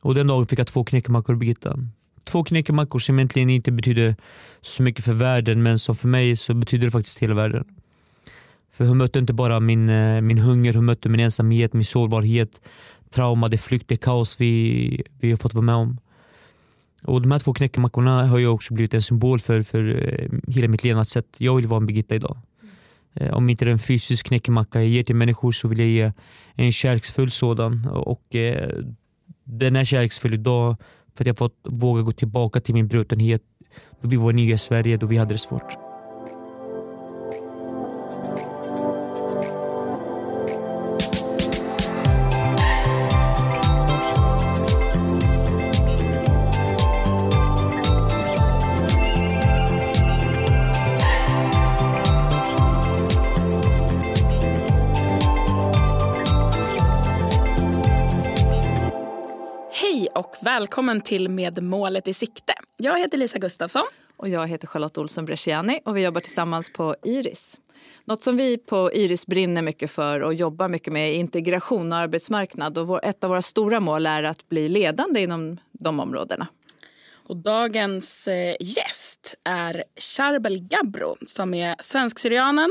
Och den dagen fick jag två knäckemackor av Birgitta. Två knäckemackor som egentligen inte betyder så mycket för världen men som för mig så betyder det faktiskt hela världen. För hon mötte inte bara min, eh, min hunger, hon mötte min ensamhet, min sårbarhet, trauma, det flykt, det kaos vi, vi har fått vara med om. Och De här två knäckemackorna har ju också blivit en symbol för, för eh, hela mitt levnadssätt. Jag vill vara en Birgitta idag. Eh, om inte det är en fysisk knäckemacka jag ger till människor så vill jag ge en kärleksfull sådan. Och den är kärleksfull idag för att jag fått våga gå tillbaka till min brutenhet då vi var nya i Sverige, då vi hade det svårt. Och välkommen till Med målet i sikte. Jag heter Lisa Gustafsson. Och jag heter Charlotte Olsson Bresciani och vi jobbar tillsammans på Iris. Något som vi på Iris brinner mycket för och jobbar mycket med är integration och arbetsmarknad. Och vår, ett av våra stora mål är att bli ledande inom de områdena. Och dagens eh, är Charbel Gabro som är svensk-syrianen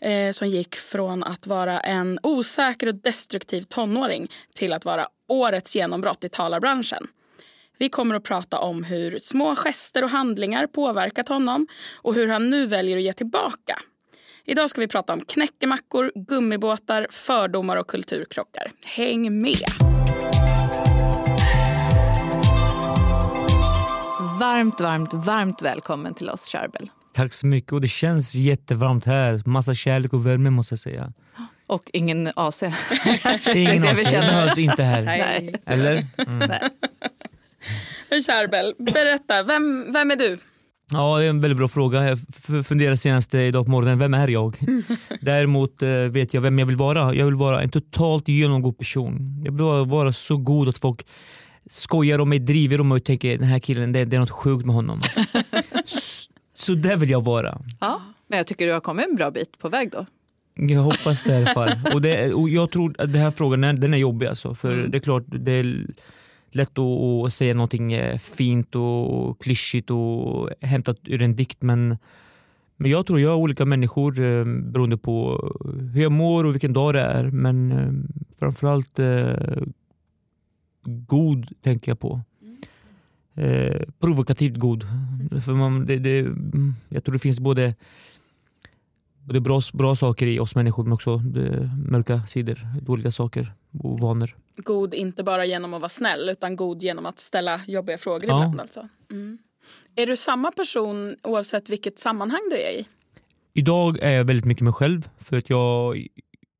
eh, som gick från att vara en osäker och destruktiv tonåring till att vara årets genombrott i talarbranschen. Vi kommer att prata om hur små gester och handlingar påverkat honom och hur han nu väljer att ge tillbaka. Idag ska vi prata om knäckemackor, gummibåtar, fördomar och kulturkrockar. Häng med! Varmt, varmt, varmt välkommen till oss Charbel. Tack så mycket och det känns jättevarmt här. Massa kärlek och värme måste jag säga. Och ingen AC. Ingen oss, det behövs inte här. Nej. Eller? Mm. Men Charbel, berätta, vem, vem är du? Ja, det är en väldigt bra fråga. Jag f- funderade senast idag på morgonen, vem är jag? Däremot eh, vet jag vem jag vill vara. Jag vill vara en totalt genomgod person. Jag vill vara så god att folk skojar om mig, driver om mig och tänker den här killen, det, det är något sjukt med honom. S- så där vill jag vara. Ja. Men jag tycker du har kommit en bra bit på väg då. Jag hoppas det i alla fall. Och, det, och jag tror att den här frågan den den är jobbig. Alltså, för Mm. det är klart, det är lätt att, att säga någonting eh, fint och klyschigt och hämtat ur en dikt. Men, men jag tror jag är olika människor eh, beroende på hur jag mår och vilken dag det är. Men eh, framförallt god tänker jag på. Eh, provokativt god. För man, det, det, mm, jag tror det finns både både bra, bra saker i oss människor men också det, mörka sidor, dåliga saker och vanor. God inte bara genom att vara snäll utan god genom att ställa jobbiga frågor Ja. ibland. Alltså. Mm. Är du samma person oavsett vilket sammanhang du är i? Idag är jag väldigt mycket mig själv för att jag,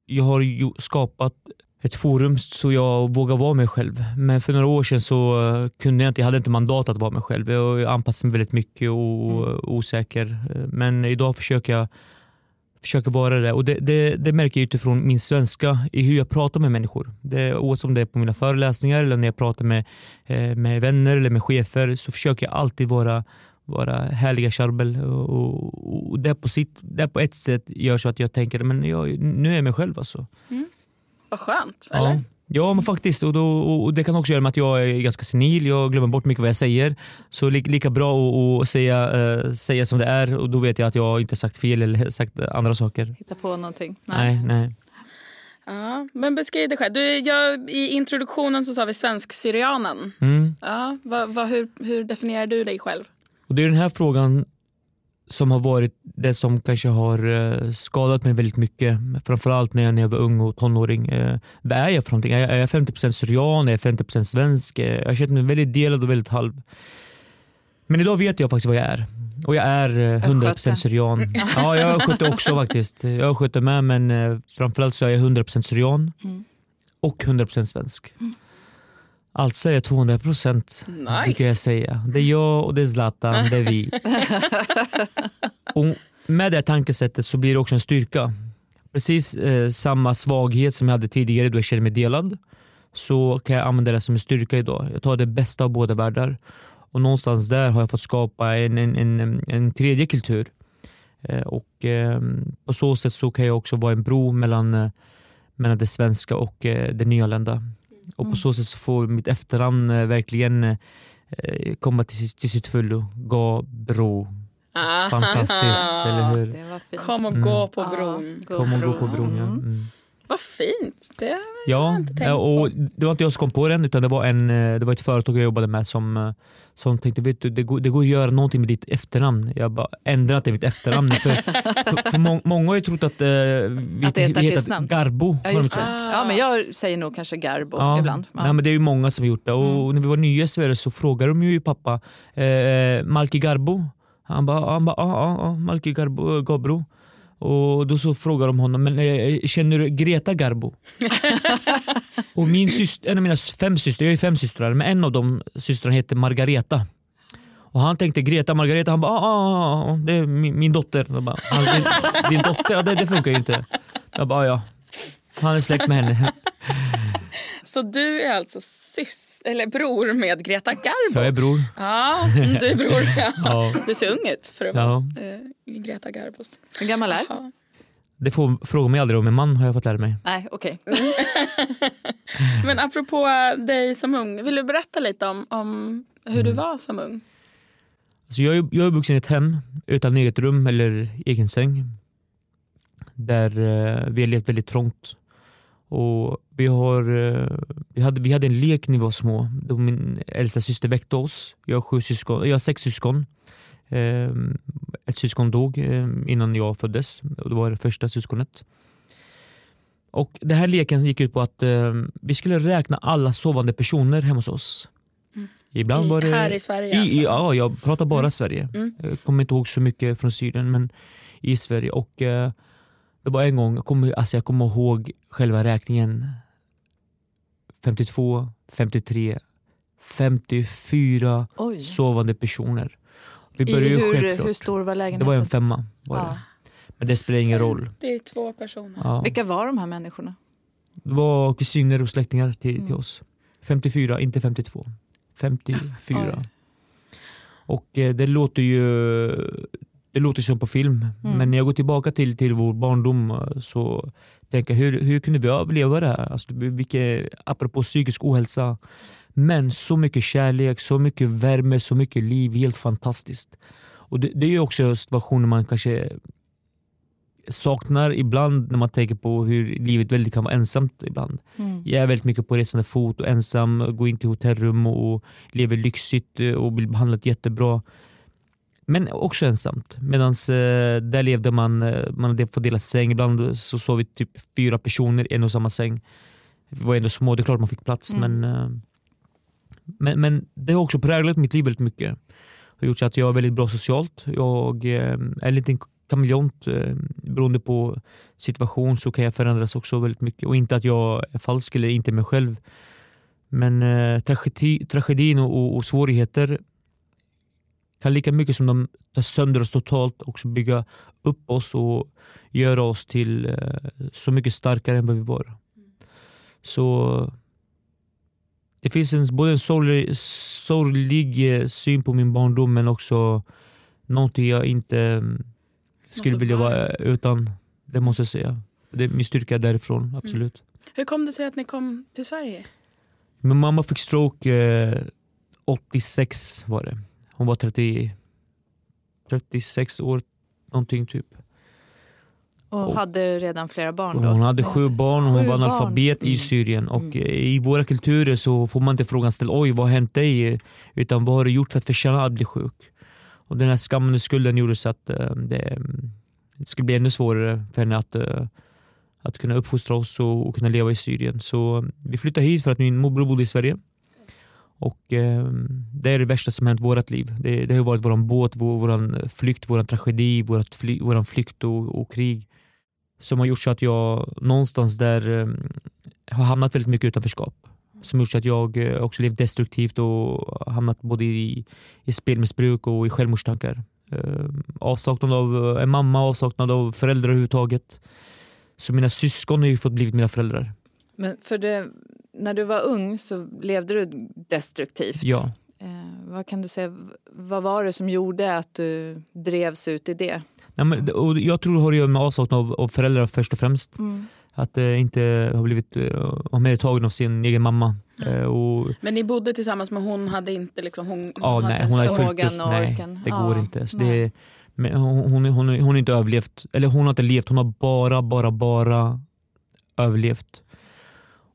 jag har skapat ett forum så jag vågar vara mig själv. Men för några år sedan så eh, kunde jag inte, jag hade inte mandat att vara mig själv. Jag anpassade mig väldigt mycket och Mm. osäker. Men idag försöker jag försöker vara det och det, det, det märker jag utifrån min svenska i hur jag pratar med människor. Det, oavsett om det är på mina föreläsningar eller när jag pratar med, eh, med vänner eller med chefer så försöker jag alltid vara vara härliga Charbel och, och, det, på sitt, det på ett sätt gör så att jag tänker men jag, nu är jag mig själv alltså. Vad skönt, eller? Ja. Ja men faktiskt och, då, och det kan också göra med att jag är ganska senil, jag glömmer bort mycket vad jag säger. Så li, lika bra att säga, eh, säga som det är och då vet jag att jag inte sagt fel eller sagt andra saker. Hitta på någonting. Nej, nej. Ja, men beskriv dig själv. Du, jag, I introduktionen så sa vi svensk-syrianen. Mm. Ja, hur, hur definierar du dig själv? Och det är den här frågan som har varit det som kanske har eh, skadat mig väldigt mycket. Framförallt när jag, när jag var ung och tonåring. Eh, vad är jag för någonting? Är jag, är jag 50% syrian? Är jag 50% svensk? Eh, jag har känt mig väldigt delad och väldigt halv. Men idag vet jag faktiskt vad jag är. Och jag är eh, 100% Östgöte. syrian. Ja, jag är östgöte också faktiskt. Jag är östgöte med men framförallt så är jag 100% syrian Mm. och 100% svensk. Alltså är jag 200% Nice. brukar jag säga. Det är jag och det är Zlatan, det är vi. och med det tankesättet så blir det också en styrka. Precis eh, samma svaghet som jag hade tidigare då jag kände mig delad så kan jag använda det som en styrka idag. Jag tar det bästa av båda världar. Och någonstans där har jag fått skapa en, en, en, en tredje kultur. Eh, och eh, På så sätt så kan jag också vara en bro mellan, eh, mellan det svenska och eh, det nyanlända. Och Mm. på så sätt så får mitt efternamn eh, verkligen eh, komma till, sitt- till sitt fullo. Gabro. Ah. Fantastiskt, eller hur? Det var fint. Kom och Mm. gå på bron. gå Kom och gå på bron. Ja. Vad fint. Det Ja, inte tänkt ja, och på. det var inte jag som kom på den utan det var, en, eh, det var ett företag jag jobbade med som, eh, som tänkte vet du, det, går, det går att göra någonting med ditt efternamn. Jag bara ändrat det mitt efternamn. för, för, för må, många har ju trott att, eh, vi, Att det heter artistnamn. Garbo. Ja, har just det. Ah. ja, men jag säger nog kanske Garbo Ja, ibland. Ja. Nej, men det är ju många som har gjort det. Och Mm. när vi var nya i Sverige så frågade de ju pappa, eh, Malki Garbo? Han bara, han bara ja, ja, Malki Garbo, eh, Gabro. Och då så frågar de honom, men eh, känner du Greta Garbo? och min syster, en av mina fem systrar, jag är fem systrar, men en av de systrarna heter Margareta. Och han tänkte Greta Margareta, han bara ah, ah, ah, det är min, min dotter. Jag bara, "Ah, din, din dotter? Det, det funkar ju inte. Jag bara, ah, ja. Han är släkt med henne. Så du är alltså sys eller bror med Greta Garbo? Jag är bror. Ja, mm, du är bror. Ja. Ja. Du ser ung ut för att Ja. vara eh, Greta Garbos. Hur gammal är? Ja. Det får fråga mig aldrig om en man har jag fått lära mig. Nej, okej. Men apropå dig som ung, vill du berätta lite om, om hur du var som ung? Alltså jag, jag är uppvuxen i ett hem utan eget rum eller egen säng. Där eh, vi har levt väldigt trångt. Och vi, har, eh, vi, hade, vi hade en lek när vi var små. Då min äldsta syster väckte oss. Jag har, sju syskon, jag har sex syskon. Eh, ett syskon dog eh, innan jag föddes. Det var det första syskonet. Och Den här leken gick ut på att vi skulle räkna alla sovande personer hemma hos oss. Ibland I, var det... Här i Sverige I, alltså? i, ja, jag pratar bara Mm. Sverige. Mm. Jag kommer inte ihåg så mycket från Syrien, men i Sverige. Och Det var en gång, jag kommer, alltså jag kommer ihåg själva räkningen. 52, 53, 54 Oj. sovande personer. Vi I började ju hur, självklart. hur stor var Det lägenheten? var en femma. Var Ja. det. Men det spelar ingen roll. Det är två personer. Ja. Vilka var de här människorna? Det var kusiner och släktingar till, till Mm. oss. 54, inte 52. 54. Oj. Och eh, det låter ju det låter som på film. Mm. Men när jag går tillbaka till, till vår barndom eh, så tänker jag hur, hur kunde vi överleva det här? Alltså, vilket, apropå psykisk ohälsa. Men så mycket kärlek, så mycket värme, så mycket liv. Helt fantastiskt. Och det, det är också situationer man kanske saknar ibland när man tänker på hur livet väldigt kan vara ensamt ibland. Mm. Jag är väldigt mycket på resande fot och ensam, går in till hotellrum och lever lyxigt eh, och blir behandlad jättebra. Men också ensamt. Medan eh, där levde man, eh, man hade fått dela säng. Ibland så sov vi typ fyra personer i en och samma säng. Vi var ändå små, det är klart man fick plats. Mm. Men, eh, men, men det har också präglat mitt liv väldigt mycket. Det har gjort så att jag är väldigt bra socialt. Jag eh, är en liten kameleont. Eh, beroende på situation så kan jag förändras också väldigt mycket. Och inte att jag är falsk eller inte mig själv. Men eh, tragedi, tragedin och, och, och svårigheter kan lika mycket som de tar sönder oss totalt också bygga upp oss och göra oss till eh, så mycket starkare än vad vi var. Så det finns en, både en sorglig, sorglig eh, syn på min barndom men också någonting jag inte mm, skulle vilja vara utan. Det måste jag säga. Det är min styrka är därifrån, absolut. Hur kom det sig att ni kom till Sverige? Min mamma fick stroke eh, 86 var det. Hon var 30, 36 år någonting typ. Och Och- hade redan flera barn då? hon hade sju barn och hon Sju var analfabet i Mm. Syrien. Och Mm. eh, I våra kulturer så får man inte frågan ställd oj vad har hänt dig? Utan vad har du gjort för att förtjäna att bli sjuk? Och den här skammen och skulden gjorde så att eh, det, det skulle bli ännu svårare för henne att, eh, att kunna uppfostra oss och, och kunna leva i Syrien. Så vi flyttade hit för att min morbror bodde i Sverige. Och eh, Det är det värsta som hänt i vårt liv. Det, det har varit vår båt, vår, vår eh, flykt, vår tragedi, vårt fly, vår flykt och, och krig som har gjort så att jag någonstans där eh, har hamnat väldigt mycket i utanförskap. Som har gjort så att jag eh, också levt destruktivt och hamnat både i, i spelmissbruk och i självmordstankar. Eh, avsaknad av eh, en mamma, avsaknad av föräldrar överhuvudtaget. Så mina syskon har ju fått blivit mina föräldrar. Men för det, när du var ung så levde du destruktivt. Ja. Eh, vad kan du säga, vad var det som gjorde att du drevs ut i det? Nej, men, och jag tror det har att göra med avsaknad av, av föräldrar först och främst. Att eh, inte ha blivit eh, omhändertagen av sin egen mamma. Eh, och, Men ni bodde tillsammans men hon hade inte liksom, hon, ja, hade nej, hon har fullt förmågan upp. och Nej, orken. det Ja, går inte. Så nej. det, men hon, hon, hon, hon har inte överlevt, eller hon har inte levt, hon har bara, bara, bara överlevt.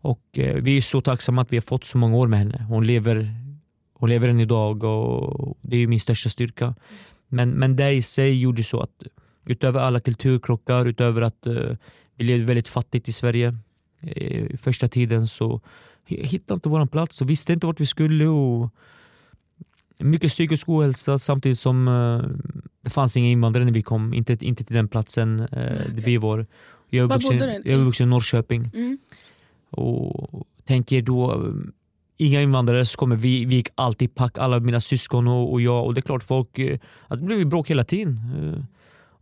Och eh, vi är så tacksamma att vi har fått så många år med henne. Hon lever, hon lever än idag och det är min största styrka. Men, men det i sig gjorde så att utöver alla kulturkrockar, utöver att eh, vi levde väldigt fattigt i Sverige i första tiden så hi- hittade inte våran plats och visste inte vart vi skulle. Och mycket psykisk ohälsa samtidigt som det fanns inga invandrare när vi kom, inte, inte till den platsen eh, där vi var. Jag är uppvuxen i Norrköping Mm. Och tänker då eh, inga invandrare så kommer vi, vi gick alltid pack, alla mina syskon och, och jag och det är klart folk, eh, att det blev bråk hela tiden. Eh,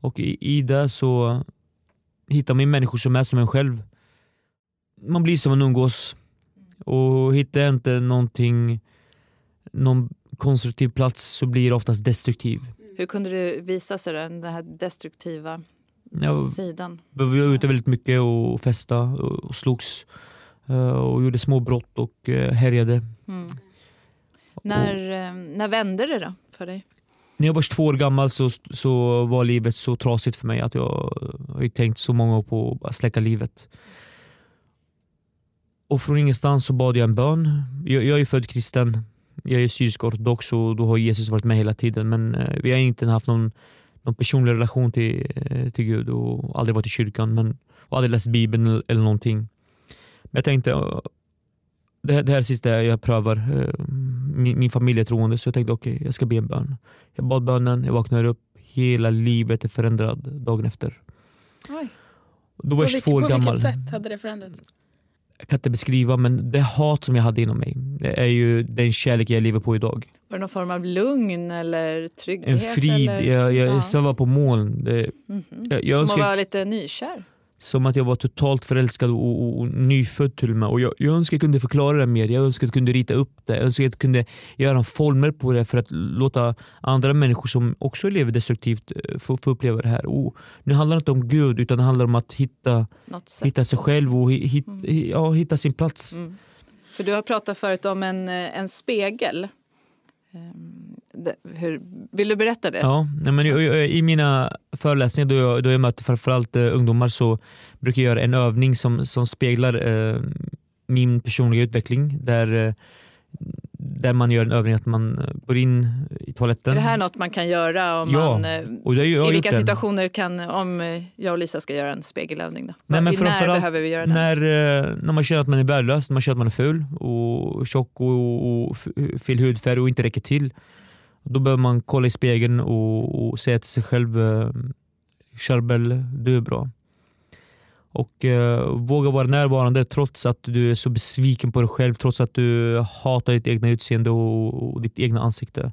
Och i, i det så hittar man människor som är som en själv. Man blir som man umgås och hittar jag inte någonting, någon konstruktiv plats så blir det oftast destruktiv. Hur kunde du visa sig den, den här destruktiva Jag, sidan? vi var ute väldigt mycket och festa och, slogs och gjorde små brott och eh, härjade. Mm. När, eh, när vände det då för dig? När jag var 22 år gammal så, så var livet så trasigt för mig att jag har tänkt så många år på att släcka livet. Och från ingenstans så bad jag en bön. Jag, jag är född kristen, jag är syrisk ortodox och då har Jesus varit med hela tiden men eh, vi har inte haft någon, någon personlig relation till, eh, till Gud och aldrig varit i kyrkan men, och aldrig läst bibeln eller, eller någonting. Men jag tänkte eh, det, här- det här sista jag prövar. Eh, Min, min familj är troende så jag tänkte okej, jag ska be en bön. Jag bad bönen, jag vaknar upp, hela livet är förändrat dagen efter. Oj. Då var jag vilket, 22 år på gammal. vilket sätt hade det förändrats? Jag kan inte beskriva men det hat som jag hade inom mig, det är ju den kärlek jag lever på idag. Var det någon form av lugn eller trygghet? En frid, eller? jag, jag Ja. svävar på moln. Det, jag, jag Som önskar, att vara lite nykär? Som att jag var totalt förälskad och, och, och nyfödd till och med. Och jag, jag önskar jag kunde förklara det mer, jag önskar att jag kunde rita upp det. Jag önskar att jag kunde göra former på det för att låta andra människor som också lever destruktivt eh, få, få uppleva det här. Och nu handlar det inte om Gud utan det handlar om att hitta, hitta sig själv och hi- hit, Mm. ja, hitta sin plats. Mm. För du har pratat förut om en, eh, en spegel. Hur, vill du berätta det? Ja, men I mina föreläsningar då jag, då jag möter framförallt eh, ungdomar så brukar jag göra en övning som, som speglar eh, min personliga utveckling. Där, eh, där man gör en övning att man eh, går in i toaletten. Är det här något man kan göra om Ja, man... och det I vilka situationer kan, om jag och Lisa ska göra en spegelövning då? Nej, men när behöver vi göra den? När, när man känner att man är värdelös, när man känner att man är ful och tjock och, och fel hudfärg och inte räcker till. Då behöver man kolla i spegeln och, och säga till sig själv eh, Charbel, du är bra. Och eh, våga vara närvarande trots att du är så besviken på dig själv, trots att du hatar ditt egna utseende och, och ditt egna ansikte.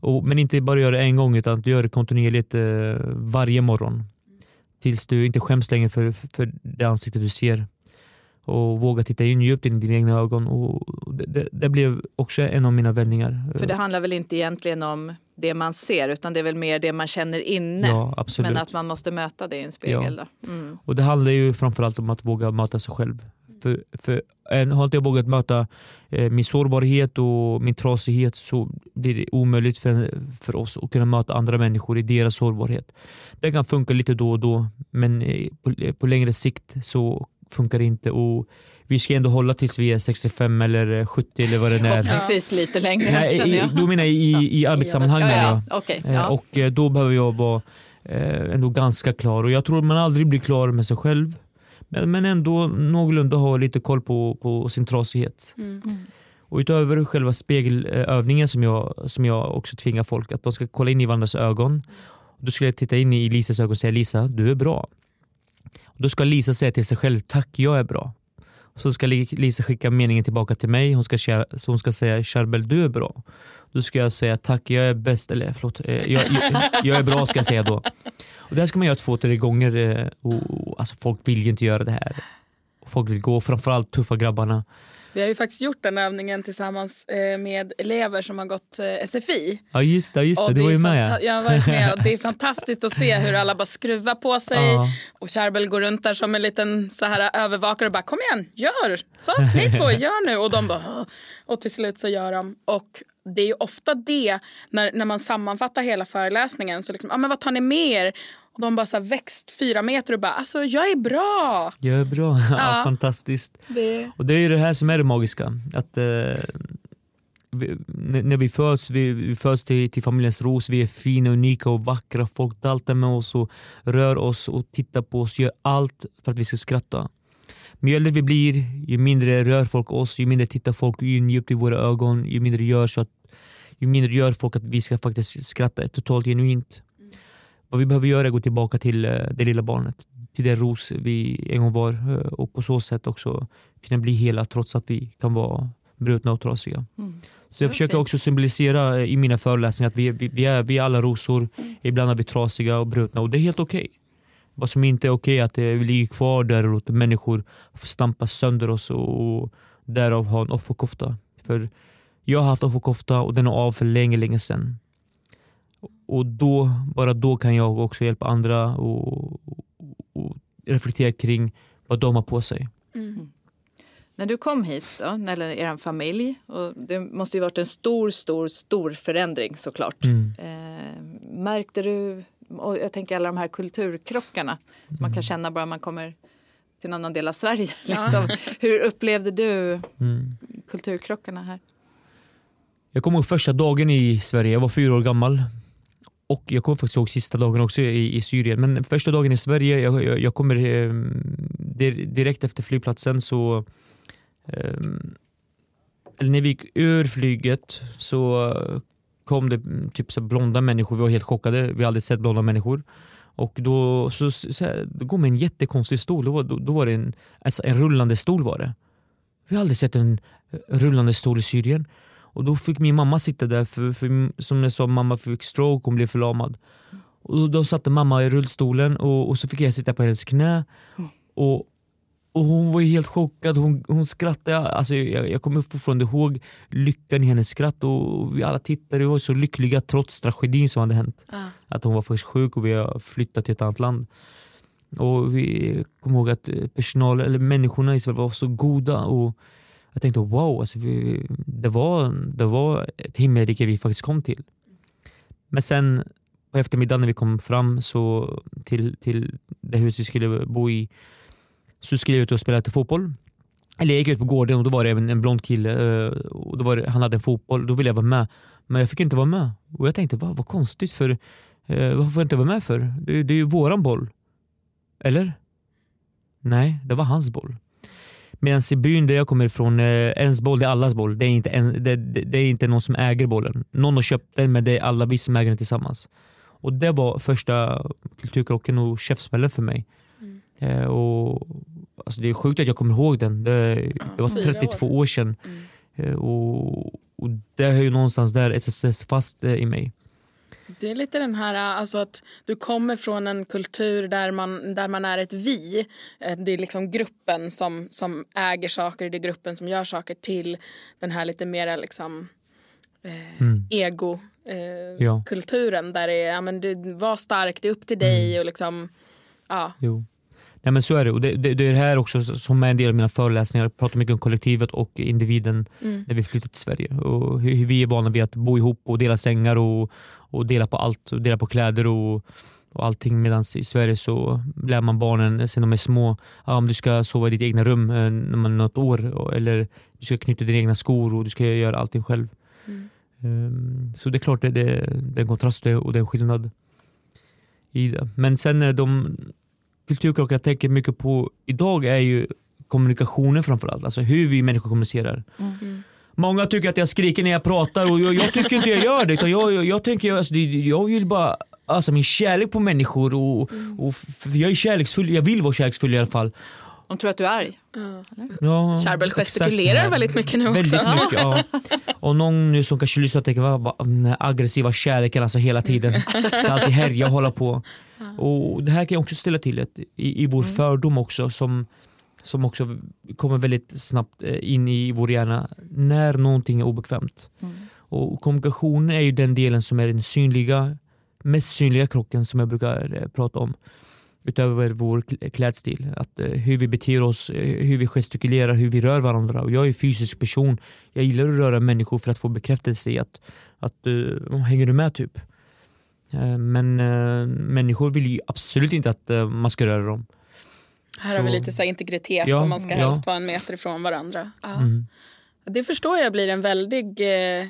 Och, men inte bara göra det en gång utan att du gör det kontinuerligt eh, varje morgon. Tills du inte skäms längre för, för det ansikte du ser. Och våga titta in djupt i dina egna ögon. Och det, det, det blev också en av mina vändningar. För det handlar väl inte egentligen om det man ser utan det är väl mer det man känner inne. Ja, men att man måste möta det i en spegel. Då. Mm. Och det handlar ju framförallt om att våga möta sig själv. För, för en, har inte jag vågat möta eh, min sårbarhet och min trasighet så blir det omöjligt för, för oss att kunna möta andra människor i deras sårbarhet. Det kan funka lite då och då men eh, på, på längre sikt så funkar inte. Och vi ska ändå hålla tills vi är 65 eller 70 eller vad det nu är. Förhoppningsvis lite längre Nej, känner jag. då menar jag i, i arbetssammanhang. ja, ja. Okej, Eh, ja. Och eh, då behöver jag vara eh, ändå ganska klar. Och jag tror man aldrig blir klar med sig själv. Men, men ändå någorlunda ha lite koll på, på sin trasighet. Mm. Och utöver själva spegelövningen som jag, som jag också tvingar folk att de ska kolla in i varandras ögon. Då skulle jag titta in i Lisas ögon och säga Lisa, du är bra. Då ska Lisa säga till sig själv, tack jag är bra. Så ska Lisa skicka meningen tillbaka till mig. Hon ska, så hon ska säga Charbel du är bra. Då ska jag säga tack jag är bäst, eller förlåt, eh, jag, jag, jag är bra ska jag säga då. Och det här ska man göra två, tre gånger. Eh, och, och, alltså folk vill ju inte göra det här. Folk vill gå, framförallt tuffa grabbarna. Vi har ju faktiskt gjort den övningen tillsammans eh, med elever som har gått eh, SFI. Ja just det, just det. Du var ju med. Jag har varit med och det är fantastiskt att se hur alla bara skruvar på sig Ja. och Charbel går runt där som en liten så här övervakare och bara kom igen, gör! Så, ni två, gör nu! Och de bara och till slut så gör de. Och det är ju ofta det, när, när man sammanfattar hela föreläsningen, så liksom, ah, men vad tar ni med er? Och de bara så växt fyra meter och bara alltså jag är bra! Jag är bra. Ja. Ja. fantastiskt. Det, Och det är ju det här som är det magiska. Att, eh, vi, när vi föds, vi, vi föds till, till familjens ros, vi är fina, unika och vackra. Folk daltar med oss och rör oss och tittar på oss, gör allt för att vi ska skratta. Men ju äldre vi blir, ju mindre rör folk oss, ju mindre tittar folk djupt i våra ögon, ju mindre gör, så att, ju mindre gör folk att vi ska faktiskt skratta totalt genuint. Vad vi behöver göra är att gå tillbaka till eh, det lilla barnet, till den ros vi en gång var eh, och på så sätt också kunna bli hela trots att vi kan vara brutna och trasiga. Mm. Så jag försöker också symbolisera eh, i mina föreläsningar att vi, vi, vi, är, vi är alla rosor, ibland är vi trasiga och brutna och det är helt okej. Vad som inte är okej är att vi ligger kvar där och låter människor stampa sönder oss och, och därav ha en offerkofta. För jag har haft offerkofta och den är av för länge, länge sedan. Och då, bara då kan jag också hjälpa andra och, och, och reflektera kring vad de har på sig. mm. När du kom hit, då, eller er familj, och det måste ju varit en stor, stor, stor förändring såklart. Mm. Eh, märkte du, och jag tänker alla de här kulturkrockarna som man kan känna bara man kommer till en annan del av Sverige. Liksom. Hur upplevde du Mm. kulturkrockarna här? Jag kommer ihåg första dagen i Sverige, jag var fyra år gammal. Och jag kommer faktiskt ihåg sista dagen också i, i Syrien. Men första dagen i Sverige, jag, jag, jag kommer eh, direkt efter flygplatsen så eh, eller när vi gick ur flyget så kom det mm, typ så blonda människor, vi var helt chockade, vi har aldrig sett blonda människor. Och då, så, så här, då kom en jättekonstig stol, då var, då, då var det en, alltså en rullande stol var det. Vi har aldrig sett en rullande stol i Syrien. Och då fick min mamma sitta där, för, för som jag sa, mamma fick stroke, hon blev förlamad. Och då, satte mamma i rullstolen och, och så fick jag sitta på hennes knä. Och, och hon var ju helt chockad, hon, hon skrattade. Alltså, jag, jag kommer fortfarande ihåg lyckan i hennes skratt och vi alla tittade och var så lyckliga trots tragedin som hade hänt. Ja. Att hon var faktiskt sjuk och vi har flyttat till ett annat land. Och vi kommer ihåg att eh, personal, eller människorna i Sverige var så goda. Och jag tänkte wow, alltså vi, det, var, det var ett himmelrike vi faktiskt kom till. Men sen på eftermiddagen när vi kom fram så till, till det hus vi skulle bo i så skulle jag ut och spela lite fotboll. Eller jag gick ut på gården och då var det en, en blond kille eh, och då var det, han hade en fotboll. Då ville jag vara med. Men jag fick inte vara med. Och jag tänkte, vad, vad konstigt för eh, varför får jag inte vara med för? Det, det är ju våran boll. Eller? Nej, det var hans boll. Medan i byn där jag kommer ifrån, eh, ens boll det är allas boll. Det är, inte en, det, det, det är inte någon som äger bollen. Någon har köpt den men det är alla vi som äger den tillsammans. Och det var första kulturkrocken och käftsmällen för mig. Mm. Eh, och, alltså det är sjukt att jag kommer ihåg den. Det, det var fyra 32 år, sedan. Mm. Eh, och, och det är ju någonstans där SS fast eh, i mig. Det är lite den här alltså att du kommer från en kultur där man, där man är ett vi. Eh, Det är liksom gruppen som, som äger saker, det är gruppen som gör saker till den här lite mera liksom eh, Mm. ego eh, Ja. där det är, ja men du var stark, det är upp till dig Mm. och liksom ja. Jo. Nej, men så är det. Och det, det, det är det här också som är en del av mina föreläsningar. Jag pratar mycket om kollektivet och individen Mm. när vi flyttat till Sverige. Och hur, hur vi är vana vid att bo ihop och dela sängar och, och dela på allt. Och dela på kläder och, och allting. Medan i Sverige så lär man barnen sen de är små. Ja, om du ska sova i ditt egna rum eh, när man är något år. Eller du ska knyta dina egna skor och du ska göra allting själv. Mm. Ehm, Så det är klart det, det, det är en kontrast och det- är en skillnad i det. Men sen eh, de kulturkrockar jag tänker mycket på idag är ju kommunikationen framförallt. Alltså hur vi människor kommunicerar. Mm. Många tycker att jag skriker när jag pratar och jag, jag tycker inte jag gör det. Utan jag, jag, jag, tänker, alltså, jag vill bara alltså, min kärlek på människor och, och f- jag är kärleksfull. Jag vill vara kärleksfull i alla fall. De tror att du är arg. Ja. Ja, Charbel gestikulerar väldigt mycket nu Väldigt också. mycket, ja. Och någon nu som kanske lyssnar tänker, vad, vad, den här aggressiva kärleken alltså hela tiden. Ska alltid härja och hålla på. Och det här kan ju också ställa till ett, i, i vår fördom också som, som också kommer väldigt snabbt eh, in i vår hjärna när någonting är obekvämt. Mm. Och kommunikation är ju den delen som är den synliga, mest synliga krocken som jag brukar eh, prata om. Utöver vår kl- klädstil. Att, eh, hur vi beter oss, eh, hur vi gestikulerar, hur vi rör varandra. Och jag är en fysisk person. Jag gillar att röra människor för att få bekräftelse i att, att uh, hänger du med typ? Eh, men eh, människor vill ju absolut inte att eh, man ska röra dem. Här har vi Så- lite så här integritet Ja, och man ska ja. helst vara en meter ifrån varandra. Ja. Mm. Det förstår jag blir en väldig eh,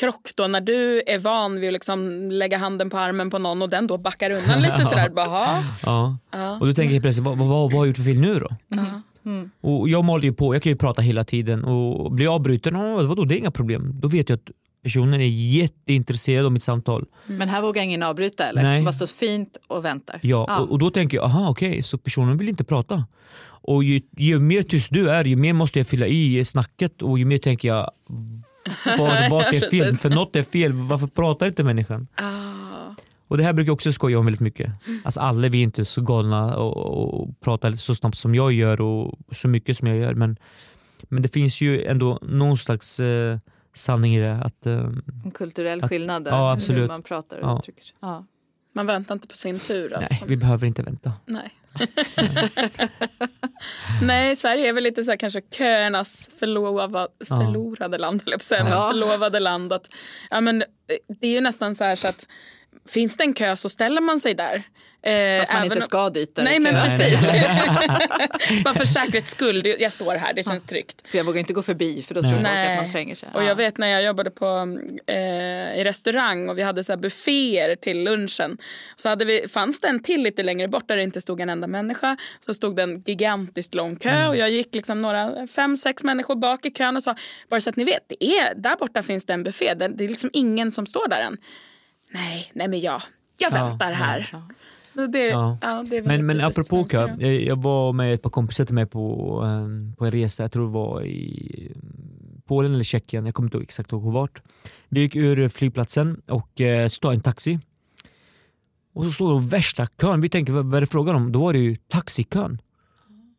krock då när du är van vid att liksom lägga handen på armen på någon och den då backar undan lite sådär. Bara? Ja. ja. Och då tänker plötsligt, vad, vad, vad har jag gjort för fel nu då? Ja. Mm. Och jag maler ju på, jag kan ju prata hela tiden och blir jag avbruten, oh, vadå det är inga problem. Då vet jag att personen är jätteintresserad av mitt samtal. Men här vågar ingen avbryta eller? Nej. Bara står fint och väntar. Ja, Och, och då tänker jag, aha okej, så personen vill inte prata. Och ju, ju mer tyst du är, ju mer måste jag fylla i snacket och ju mer tänker jag, vad, är fel? För något är fel, varför pratar inte människan? Ah. Och det här brukar jag också skoja om väldigt mycket. Alltså alla vi är inte så galna och, och pratar så snabbt som jag gör och så mycket som jag gör. Men, men det finns ju ändå någon slags eh, sanning i det. Att, eh, En kulturell Att- skillnad där, ja, hur absolut. man pratar och Ja. uttrycker sig. Ja. Man väntar inte på sin tur nej, alltså. vi behöver inte vänta. Nej. Nej, Sverige är väl lite så här kanske köernas förlova, Ja. förlorade land, eller Ja. förlovade land. Att, ja, men, eh, det är ju nästan så här så att finns det en kö så ställer man sig där. Eh, Fast man även inte om- ska dit. där Nej men precis. Bara för säkerhets skull, jag står här, det känns tryggt. För jag vågar inte gå förbi för då Nej. tror folk att man tränger sig. Och Ja. jag vet när jag jobbade på, eh, i restaurang och vi hade så här bufféer till lunchen. Så hade vi, fanns det en till lite längre bort där det inte stod en enda människa. Så stod det en gigantiskt lång kö och jag gick liksom några, fem, sex människor bak i kön och sa bara så att ni vet, det är, där borta finns det en buffé. Det, det är liksom ingen som står där än. Nej, nej men jag, jag Ja, väntar här. Ja. Det, Ja. ja. det Men, men apropå kö, jag, jag var med ett par kompisar till mig på, eh, på en resa, jag tror det var i Polen eller Tjeckien, jag kommer inte exakt ihåg vart. Vi gick ur flygplatsen och eh, så tar en taxi. Och så står det värsta kön, vi tänker vad, vad är det frågan om? Då var det ju taxikön.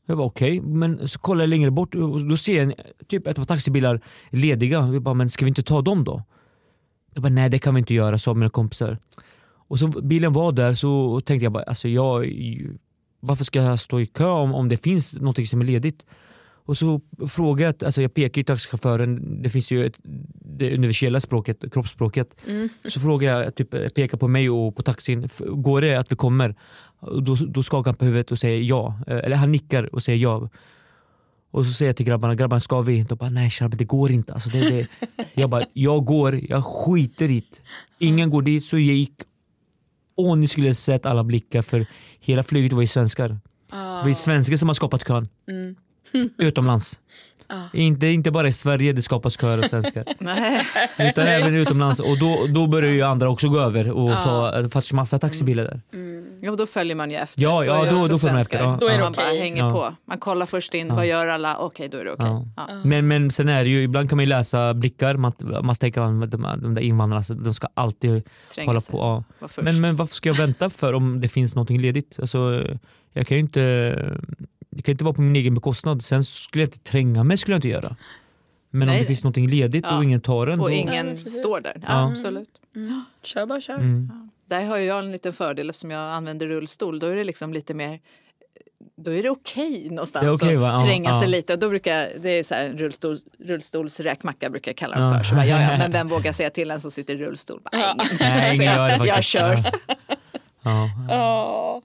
Jag bara okej, men så kollar jag längre bort och då ser jag en, typ ett par taxibilar lediga. Jag bara, men ska vi inte ta dem då? Jag bara, nej det kan vi inte göra, sa mina kompisar. Och så bilen var där så tänkte jag bara, alltså jag, varför ska jag stå i kö om, om det finns något som är ledigt? Och så frågade jag, alltså jag pekar ju taxichauffören, det finns ju ett, det universella språket, kroppsspråket. Mm. Så frågar jag, typ, pekar på mig och på taxin, "F- går det att vi kommer? Då, då skakar han på huvudet och säger ja, Eh, eller han nickar och säger ja. Och så säger jag till grabbarna, grabbarna ska vi? De bara, nej Sharpe det går inte. Alltså, det, det. Jag bara, jag går, jag skiter i det. Ingen går dit, så jag gick. Och ni skulle sett alla blickar för hela flyget var ju svenskar. Det var ju svenskar som har skapat kön. Mm. Utomlands. Ja. Inte, inte bara i Sverige det skapas köer av svenskar. Nej. Utan även utomlands. Och då, då börjar ju andra också gå över och Ja. ta, det fanns massa taxibilar där. Jo, då följer man ju efter. Ja, Så ja, då- då får man efter, ja. Då är det man bara okej. hänger Ja. på. Man kollar först in, Ja. vad gör alla? Okej, då är det okej. Ja. Ja. Men, men sen är det ju, ibland kan man ju läsa blickar, man, man tänker att de, de där invandrarna, de ska alltid Tränga hålla sig. på. Ja. Men, men varför ska jag vänta för om det finns något ledigt? Alltså, jag kan ju inte, det kan inte vara på min egen bekostnad. Sen skulle jag inte tränga mig, skulle jag inte göra. Men Nej. om det finns något ledigt Ja. och ingen tar den. och då, ingen Ja, precis. står där. Ja, Ja. Absolut. Mm. Kör bara kör. Mm. Där har jag en liten fördel eftersom jag använder rullstol. Då är det liksom lite mer då är det okej någonstans Det va? att Ja, tränga sig ja. lite. Och då brukar jag, det är så här en rullstol, rullstolsräkmacka brukar jag kalla det Ja. för. Så bara, ja, ja, men vem vågar säga till en som sitter i rullstol? Bara, Ja. ingen. Nej, ingen gör det faktiskt. Jag kör. Ja.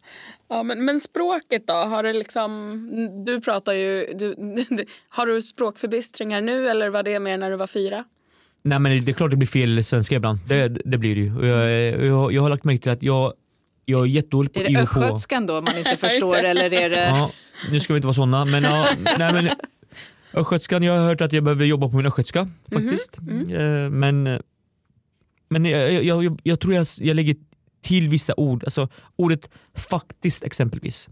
Ja, men, men språket då? Har du liksom, du pratar ju, du, har du språkförbistringar nu eller var det mer när du var fyra? Nej men det är klart det blir fel svenska ibland. Det, det blir det ju. Och jag, jag, jag har lagt märke till att jag, jag är jättedålig på Är det östgötskan då man inte förstår det. eller är det... Ja, nu ska vi inte vara såna, men, ja, nej, men östgötskan, jag har hört att jag behöver jobba på min östgötska faktiskt. Eh, Men, men jag, jag, jag, jag tror jag, jag lägger till vissa ord, alltså ordet faktiskt exempelvis.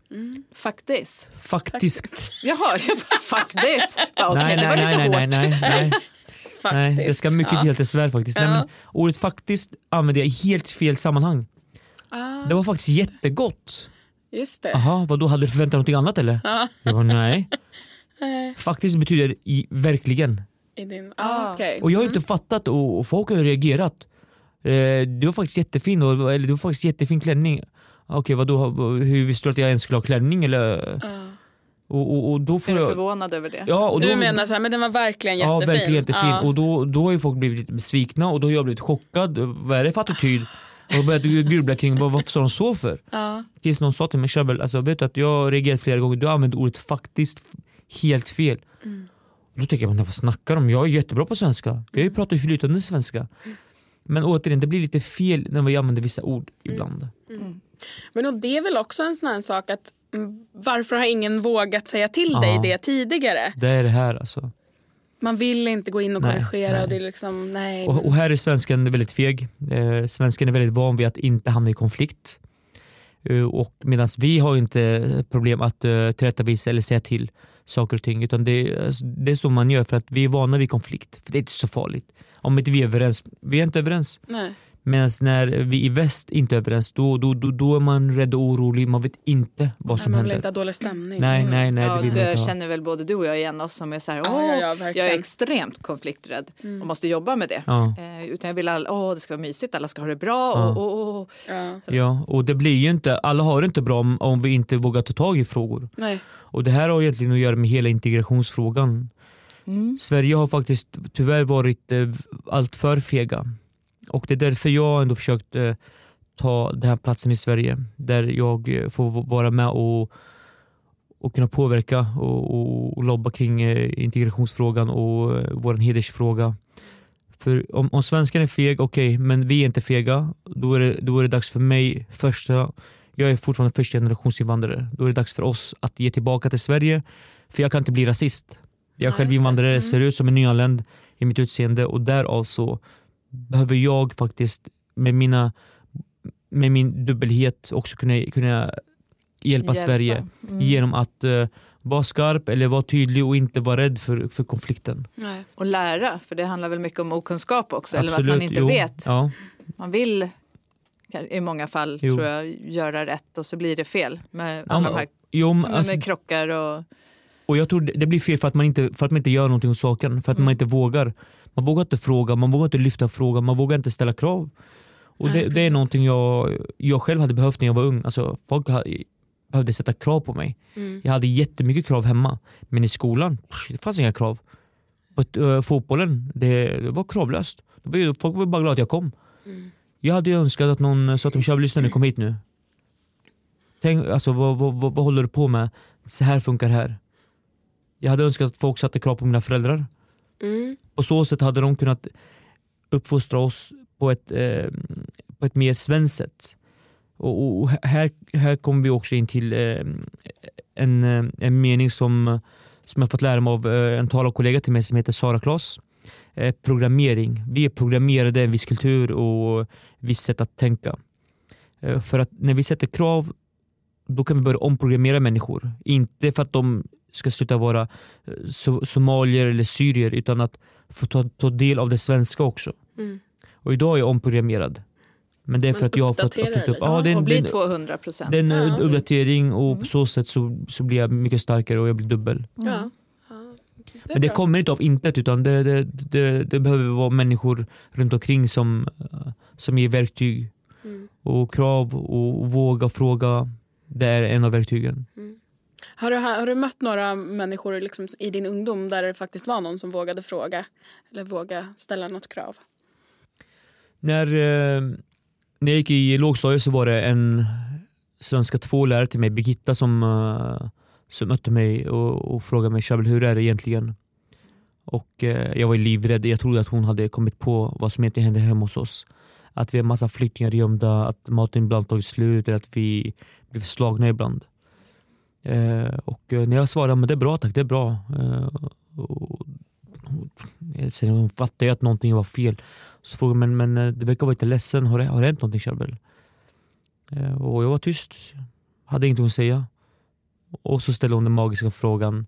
Faktiskt. Faktiskt. Jaha, faktiskt. Okej, nej, det var nej, lite nej, nej, hårt. nej, nej, nej, Faktiskt. det ska mycket ja. till till svär faktiskt. Nej, Ja. men ordet faktiskt använder jag i helt fel sammanhang. Ah. Det var faktiskt jättegott. Just det. Jaha, vadå hade du förväntat dig någonting annat eller? Ja. Jag bara, nej. Faktiskt betyder det i, verkligen. I din... Ah. Ah, okej. Och jag har inte fattat och, och folk har reagerat. Eh, du var faktiskt jättefin, eller du var faktiskt jättefin klänning. Okej vadå, hur visste du att jag ens skulle ha klänning eller? Ja. Och, och, och då får Är du jag... förvånad över det? Ja, och då, Du menar så här, men den var verkligen Ja, jättefin? verkligen jättefin. Ja. Och då, då har ju folk blivit lite besvikna och då har jag blivit chockad. Vad är det för attityd? Och började grubbla kring vad, varför sa de så för? Ja. Tills någon sa till mig, Shabel, alltså, vet du att jag har reagerat flera gånger, du har använt ordet faktiskt helt fel. Mm. Och då tänker jag, men vad snackar de om? Jag är jättebra på svenska. Jag Mm. pratar ju flytande svenska. Men återigen, det blir lite fel när vi använder vissa ord ibland. Mm. Men och det är väl också en sån här sak att mm, varför har ingen vågat säga till dig det tidigare? Det är det här alltså. Man vill inte gå in och Nej, korrigera nej. och det är liksom nej. Och, och här är svenskan väldigt feg. Eh, svenskan är väldigt van vid att inte hamna i konflikt. Eh, och Medan vi har inte problem att uh, tillrättavisa eller säga till saker och ting. Utan det, alltså, det är så man gör för att vi är vana vid konflikt. För Det är inte så farligt. Om inte vi är överens, vi är inte överens. nej. Medan när vi i väst inte är överens, då, då, då, då är man rädd och orolig. Man vet inte vad som man vill händer. inte ha dålig stämning. Nej, nej, nej. ja, det vill man känner väl både du och jag igen oss som är så här, åh, ja, ja, jag är extremt konflikträdd Mm. och måste jobba med det. Ja. Eh, utan jag vill att åh, det ska vara mysigt, alla ska ha det bra. Ja. Och, och, och. Ja. Ja, och det blir ju inte, alla har det inte bra om, om vi inte vågar ta tag i frågor. Nej. Och det här har egentligen att göra med hela integrationsfrågan. Mm. Sverige har faktiskt tyvärr varit eh, allt för fega. Och det är därför jag ändå försökt eh, ta den här platsen i Sverige. Där jag eh, får vara med och, och kunna påverka och, och, och lobba kring eh, integrationsfrågan och vår hedersfråga. För om, om svenskan är feg, okej, men vi är inte fega. Då är, det, då är det dags för mig, första, jag är fortfarande första generations invandrare. Då är det dags för oss att ge tillbaka till Sverige. För jag kan inte bli rasist. Jag är själv invandrare, Mm. ser ut som en nyanländ i mitt utseende och därav så behöver jag faktiskt med, mina, med min dubbelhet också kunna, kunna hjälpa, Sverige Mm. genom att eh, vara skarp eller vara tydlig och inte vara rädd för, för konflikten. Nej. Och lära, för det handlar väl mycket om okunskap också. eller att man inte jo. vet. Ja, Man vill i många fall Jo. tror jag göra rätt och så blir det fel med Ja, alla de här jo, med, alltså, krockar och och jag tror det det blir fel för att man inte, för att man inte gör någonting åt saken. För att Mm. man inte vågar. Man vågar inte fråga, man vågar inte lyfta frågan, man vågar inte ställa krav. Och det, det är någonting jag, jag själv hade behövt när jag var ung. Alltså, folk ha- behövde sätta krav på mig. Mm. Jag hade jättemycket krav hemma. Men i skolan, det fanns inga krav. På ö, fotbollen, det, det var kravlöst. Det var, folk var bara glada att jag kom. Mm. Jag hade önskat att någon sa till mig, "Tja, lyssna nu, kom hit nu. Tänk, alltså, vad, vad, vad, vad håller du på med? Så här funkar här. Jag hade önskat att folk satte krav på mina föräldrar. Mm. På så sätt hade de kunnat uppfostra oss på ett, eh, på ett mer svenskt sätt. Och, och här, här kommer vi också in till eh, en, eh, en mening som, som jag fått lära mig av eh, en talarkollega till mig som heter Sara Klas. Eh, programmering. Vi är programmerade i en viss kultur och visst sätt att tänka. Eh, för att när vi sätter krav då kan vi börja omprogrammera människor. Inte för att de ska sluta vara eh, so- somalier eller syrier utan att få ta, ta del av det svenska också. Mm. Och idag är jag omprogrammerad. Men det är för Men att jag har fått öppnat upp. Ja, det är och blir det är 200 procent. en, det är en Ja. uppdatering och Mm. på så sätt så, så blir jag mycket starkare och jag blir dubbel. Ja. Ja. Det Men det bra. kommer inte av intet utan det, det, det, det behöver vara människor runt omkring som, eh, som ger verktyg Mm. och krav och våga fråga. Det är en av verktygen. Har, du, har du mött några människor liksom i din ungdom där det faktiskt var någon som vågade fråga eller våga ställa något krav? När, eh, när jag gick i lågstadiet så var det en svenska 2-lärare till mig, Birgitta, som, eh, som mötte mig och, och frågade mig Shabel, hur är det egentligen? Och eh, Jag var livrädd, jag trodde att hon hade kommit på vad som egentligen hände hemma hos oss. Att vi har massa flyktingar gömda, att maten ibland tagit slut eller att vi blir slagna ibland. Eh, och eh, när jag svarade men det är bra tack, det är bra. Eh, och, och, sen hon fattade ju att någonting var fel. Så frågade hon, men, men eh, du verkar vara lite ledsen, har det, har det hänt någonting Charbel? Eh, och jag var tyst, hade ingenting att säga. Och så ställde hon den magiska frågan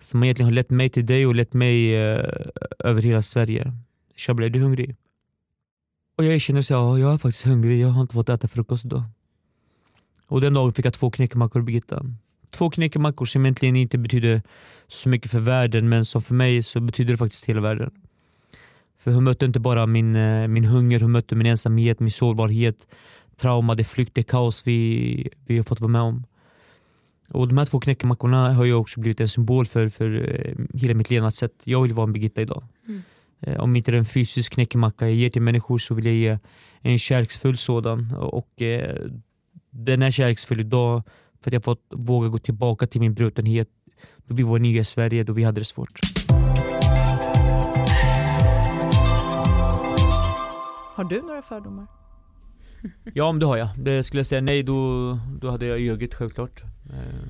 som egentligen har lett mig till dig och lett mig eh, över hela Sverige. Charbel, är du hungrig? Och jag erkänner så ja, jag är faktiskt hungrig, jag har inte fått äta frukost idag. Och den dagen fick jag två knäckemackor Birgitta. Två knäckemackor som egentligen inte betyder så mycket för världen men som för mig så betyder det faktiskt hela världen. För hon mötte inte bara min, eh, min hunger, hon mötte min ensamhet, min sårbarhet, trauma, det flykt, det kaos vi, vi har fått vara med om. Och De här två knäckemackorna har ju också blivit en symbol för, för eh, hela mitt levnadssätt. Jag vill vara en Birgitta idag. Mm. Eh, Om inte en fysisk knäckemacka jag ger till människor så vill jag ge en kärleksfull sådan. Och eh, Den är kärleksfull idag för att jag fått våga gå tillbaka till min brutenhet då vi var nya i Sverige, då vi hade det svårt. Har du några fördomar? Ja, om det har jag. Det skulle jag säga nej, då, då hade jag ljugit självklart. Eh,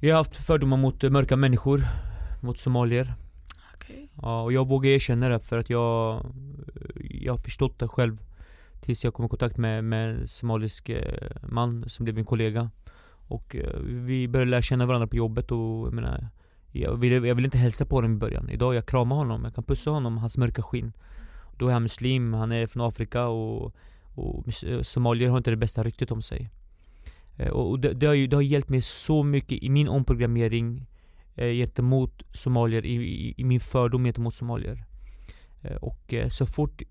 Jag har haft fördomar mot mörka människor, mot somalier. Okej. Ja, och jag vågar erkänna det för att jag, jag har förstått det själv tills jag kom i kontakt med, med en somalisk eh, man som blev min kollega. Och eh, vi började lära känna varandra på jobbet och jag menar jag ville, jag ville inte hälsa på honom i början. Idag jag kramar honom, jag kan pussa honom, hans mörka skinn. Då är han muslim, han är från Afrika och, och eh, somalier har inte det bästa ryktet om sig. Och och det, det, har ju, det har hjälpt mig så mycket i min omprogrammering eh, gentemot somalier, i, i, i min fördom gentemot somalier. Eh, och eh, så fort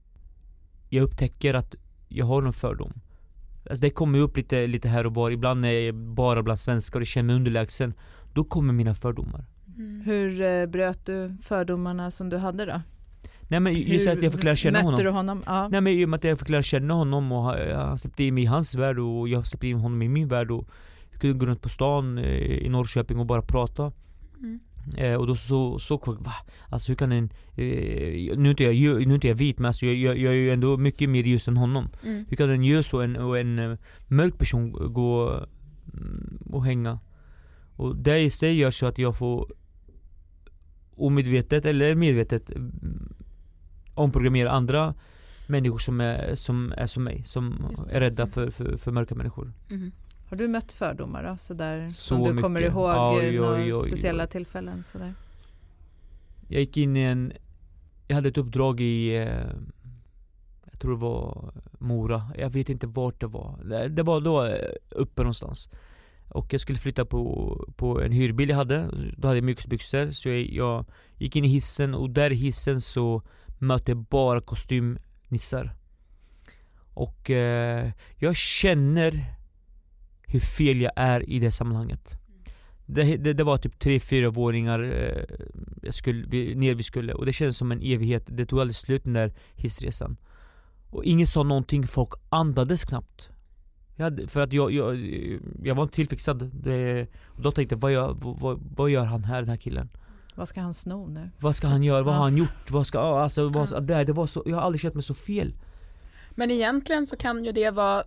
jag upptäcker att jag har någon fördom Alltså det kommer upp lite, lite här och var, ibland är jag bara bland svenskar och känner mig underlägsen Då kommer mina fördomar Mm. Hur eh, bröt du fördomarna som du hade då? Nej men just Hur att jag fick lära känna mötte honom du honom? Ja. Nej men i och med att jag fick lära känna honom och ha- han släppte in mig i hans värld och jag släppte in honom i min värld och Vi kunde gå runt på stan eh, i Norrköping och bara prata Mm. Eh, och då så såg folk, va? Alltså hur kan en... Eh, nu, är inte jag, nu är inte jag vit men alltså jag, jag, jag är ju ändå mycket mer ljus än honom Mm. Hur kan en ljus och en, och en eh, mörk person gå mm, och hänga? Och det i sig gör så att jag får omedvetet eller medvetet mm, omprogrammera andra människor som är som, är som mig, som är rädda så. för, för, för mörka människor. Mm. Har du mött fördomar då? Sådär, Så som du kommer mycket. ihåg Oj, i några oj, oj, speciella tillfällen? Sådär. Jag gick in i en, jag hade ett uppdrag i, eh, jag tror det var Mora, jag vet inte vart det var. Det- Det var då eh, uppe någonstans. Och jag skulle flytta på, på en hyrbil jag hade, då hade jag mjukisbyxor så jag, jag gick in i hissen och där i hissen så mötte jag bara kostymnissar. Och eh, jag känner hur fel jag är i det sammanhanget. Det, det, det var typ tre, fyra våningar eh, jag skulle, vi, ner vi skulle och det kändes som en evighet. Det tog aldrig slut den där hissresan. Och ingen sa någonting, folk andades knappt. Jag hade, för att jag, jag, jag var inte tillfixad. Det, och då tänkte jag, vad gör, vad, vad gör han här, den här killen? Vad ska han sno nu? Vad ska han göra? Vad har han gjort? Vad ska, ja, alltså, vad, det, det var så, jag har aldrig känt mig så fel. Men egentligen så kan ju det vara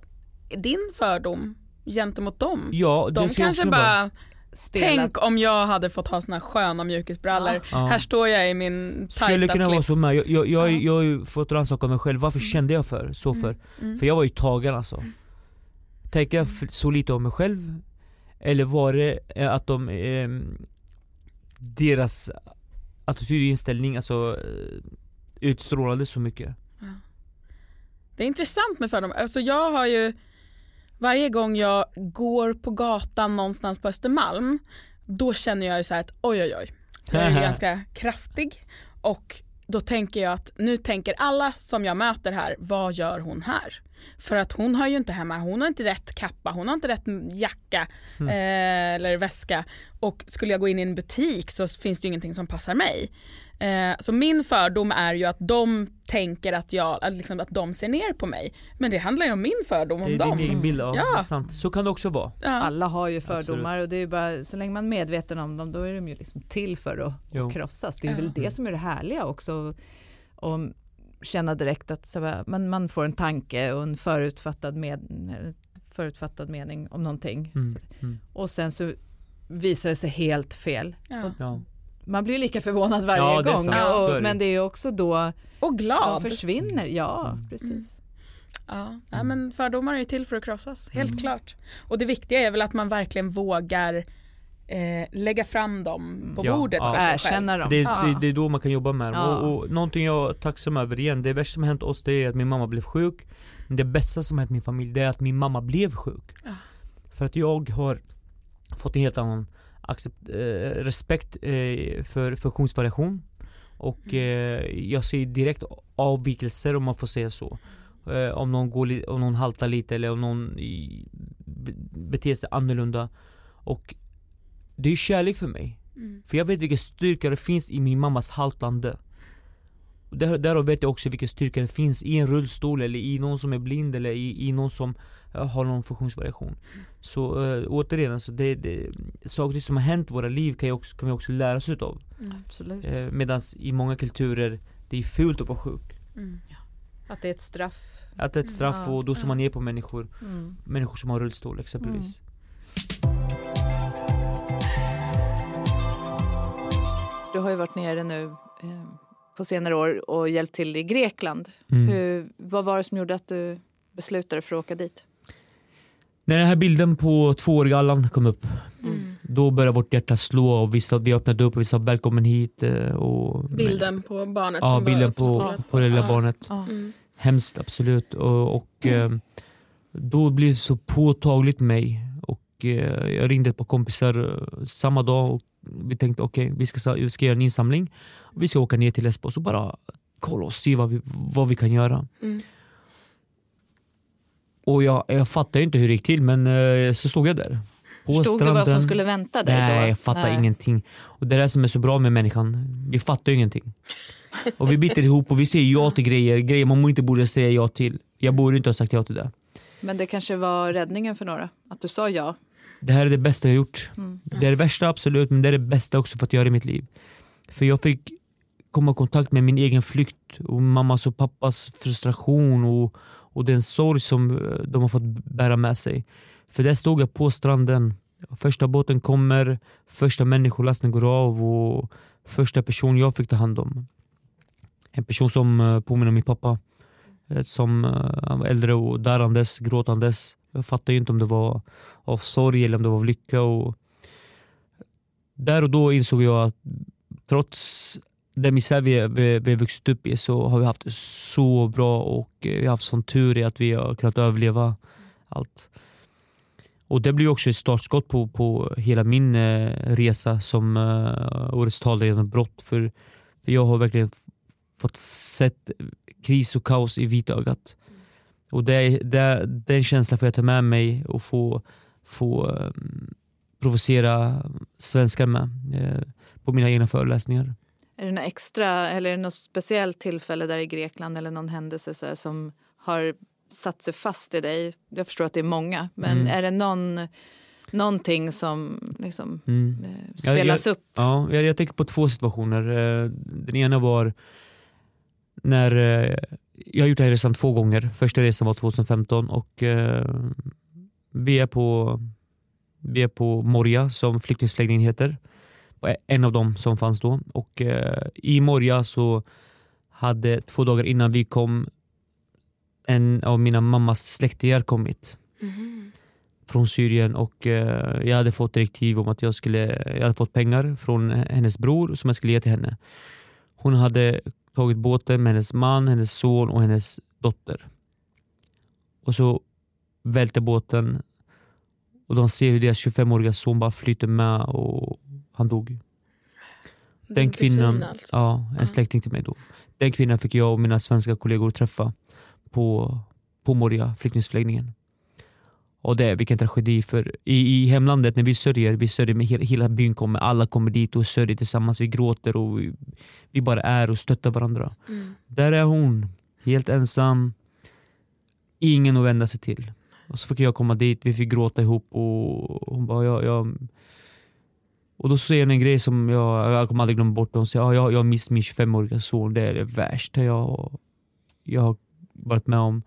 din fördom gentemot dem. Ja, De kanske bara, Stela. tänk om jag hade fått ha såna sköna mjukisbrallor. Ja. Här står jag i min Skulle tajta kunna vara slips. så med. Jag, jag, jag, Ja. jag har ju fått rannsaka mig själv, varför Mm. kände jag för, så för? Mm. För jag var ju tagen alltså Tänker jag så lite om mig själv? Eller var det eh, att de, ehm, deras attityd och inställning alltså eh, utstrålade så mycket? Det är intressant med fördomar. Alltså jag har ju, varje gång jag går på gatan någonstans på Östermalm, då känner jag ju så här att oj oj oj, jag är ganska kraftig och då tänker jag att nu tänker alla som jag möter här, vad gör hon här? För att hon har ju inte hemma, hon har inte rätt kappa, hon har inte rätt jacka Mm. eh, eller väska och skulle jag gå in i en butik så finns det ju ingenting som passar mig. Eh, så min fördom är ju att de tänker att, jag, att, liksom, att de ser ner på mig. Men det handlar ju om min fördom Det om är dem. din egen bild, ja, Ja. det är sant. Så kan det också vara. Ja. Alla har ju fördomar och det är ju bara, så länge man är medveten om dem då är de ju liksom till för att, Jo. krossas. Det är Ja. väl det som är det härliga också. Och känna direkt att så här, man, man får en tanke och en förutfattad, med, förutfattad mening om någonting. Mm. Mm. Och sen så visar det sig helt fel. Ja. Ja. Man blir lika förvånad varje Ja, gång. sant. Ja, och, det. men det är också då Och de glad. försvinner. Ja, Mm. precis. Ja. Ja, men fördomar är ju till för att krossas, helt Mm. klart. Och det viktiga är väl att man verkligen vågar eh, lägga fram dem på Ja, bordet ja. för sig själv. Erkänna dem. Det, Ja. det, det är då man kan jobba med dem. Ja. Och, och någonting jag är tacksam över igen, det värsta som hänt oss det är att min mamma blev sjuk. Men det bästa som hänt min familj, det är att min mamma blev sjuk. Ja. För att jag har fått en helt annan accept, eh, respekt eh, för funktionsvariation. Och Mm. eh, jag ser direkt avvikelser om man får säga så. Eh, om, någon går om någon haltar lite eller om någon i, be, beter sig annorlunda. Och det är kärlek för mig. Mm. För jag vet vilken styrka det finns i min mammas haltande. Där, därav vet jag också vilken styrka det finns i en rullstol eller i någon som är blind eller i, i någon som har någon funktionsvariation. Så äh, återigen, alltså det, det, saker som har hänt i våra liv kan, också, kan vi också lära oss utav. Mm. Absolut. Eh, Medan i många kulturer, det är fult att vara sjuk. Mm. Att det är ett straff. Att det är ett straff Ja, och då ser man ner på människor, Mm. människor som har rullstol exempelvis. Du har ju varit nere nu eh, på senare år och hjälpt till i Grekland. Mm. Hur, vad var det som gjorde att du beslutade för att åka dit? När den här bilden på tvååriga Allan kom upp Mm. Då började vårt hjärta slå och vi, sa, vi öppnade upp och vi sa välkommen hit. eh, Och, Bilden på barnet Ja, som bilden på, på det lilla Ja. barnet. Ja. Mm. Hemskt absolut. Och, och eh, då blev det så påtagligt mig. Och eh, jag ringde ett par kompisar samma dag och vi tänkte okej, vi, ska, vi ska göra en insamling. Vi ska åka ner till Lesbos och bara kolla och se vad vi, vad vi kan göra. Mm. Och jag, jag fattade inte hur det gick till men eh, så stod jag där. På Förstod du vad som stranden. skulle vänta dig då? Nej, jag fattar Nej. ingenting. Och det är det som är så bra med människan. Vi fattar ingenting. Och vi biter ihop och vi säger ja till grejer, grejer man inte borde säga ja till. Jag borde inte ha sagt ja till det. Men det kanske var räddningen för några? Att du sa ja? Det här är det bästa jag gjort. Mm. Det är det värsta absolut, men det är det bästa också för att göra i mitt liv. För jag fick komma i kontakt med min egen flykt och mammas och pappas frustration och, och den sorg som eh, de har fått bära med sig. För där stod jag på stranden. Första båten kommer, första människolasten går av och första person jag fick ta hand om. En person som eh, påminner om min pappa. Eh, som han var äldre och darrandes, gråtandes. Jag fattade ju inte om det var av sorg eller om det var av lycka. Och där och då insåg jag att trots den misär vi, vi, vi har vuxit upp i så har vi haft det så bra och eh, vi har haft sån tur i att vi har kunnat överleva allt. Och det blir också ett startskott på, på hela min eh, resa som eh, årets talare genom brott. För, för jag har verkligen fått sett kris och kaos i vitögat. Och det, det, den känslan får jag ta med mig och få, få eh, provocera svenskar med eh, på mina egna föreläsningar. Är det något extra eller är det något speciellt tillfälle där i Grekland eller någon händelse så som har satt sig fast i dig? Jag förstår att det är många, men Mm. är det någon, någonting som liksom, Mm. eh, spelas upp? Ja, jag, jag tänker på två situationer. Eh, Den ena var när eh, jag har gjort den här resan två gånger. Första resan var 2015 och vi är på, vi är på Moria som flyktingförläggningen heter. En av dem som fanns då. Och eh, I Moria så hade två dagar innan vi kom en av mina mammas släktingar kommit Mhm. från Syrien och eh, jag hade fått direktiv om att jag skulle, jag hade fått pengar från hennes bror som jag skulle ge till henne. Hon hade tagit båten med hennes man, hennes son och hennes dotter. Och så välte båten och de ser hur deras 25-åriga son bara flyter med och han dog. Den kvinnan, alltså. ja, en Ja. släkting till mig då. Den kvinnan fick jag och mina svenska kollegor träffa på, på Moria flyktingförläggningen. Och det är vilken tragedi för i, i hemlandet när vi sörjer, vi sörjer med hela, hela byn kommer, alla kommer dit och sörjer tillsammans, vi gråter och vi, vi bara är och stöttar varandra. Mm. Där är hon, helt ensam, ingen att vända sig till. Och så fick jag komma dit, vi fick gråta ihop och hon bara, jag, jag och då säger hon en grej som jag, jag kommer aldrig glömma bort. Hon säger, ja, jag, jag har mist min 25-åriga son, det är det värsta jag, jag har varit med om.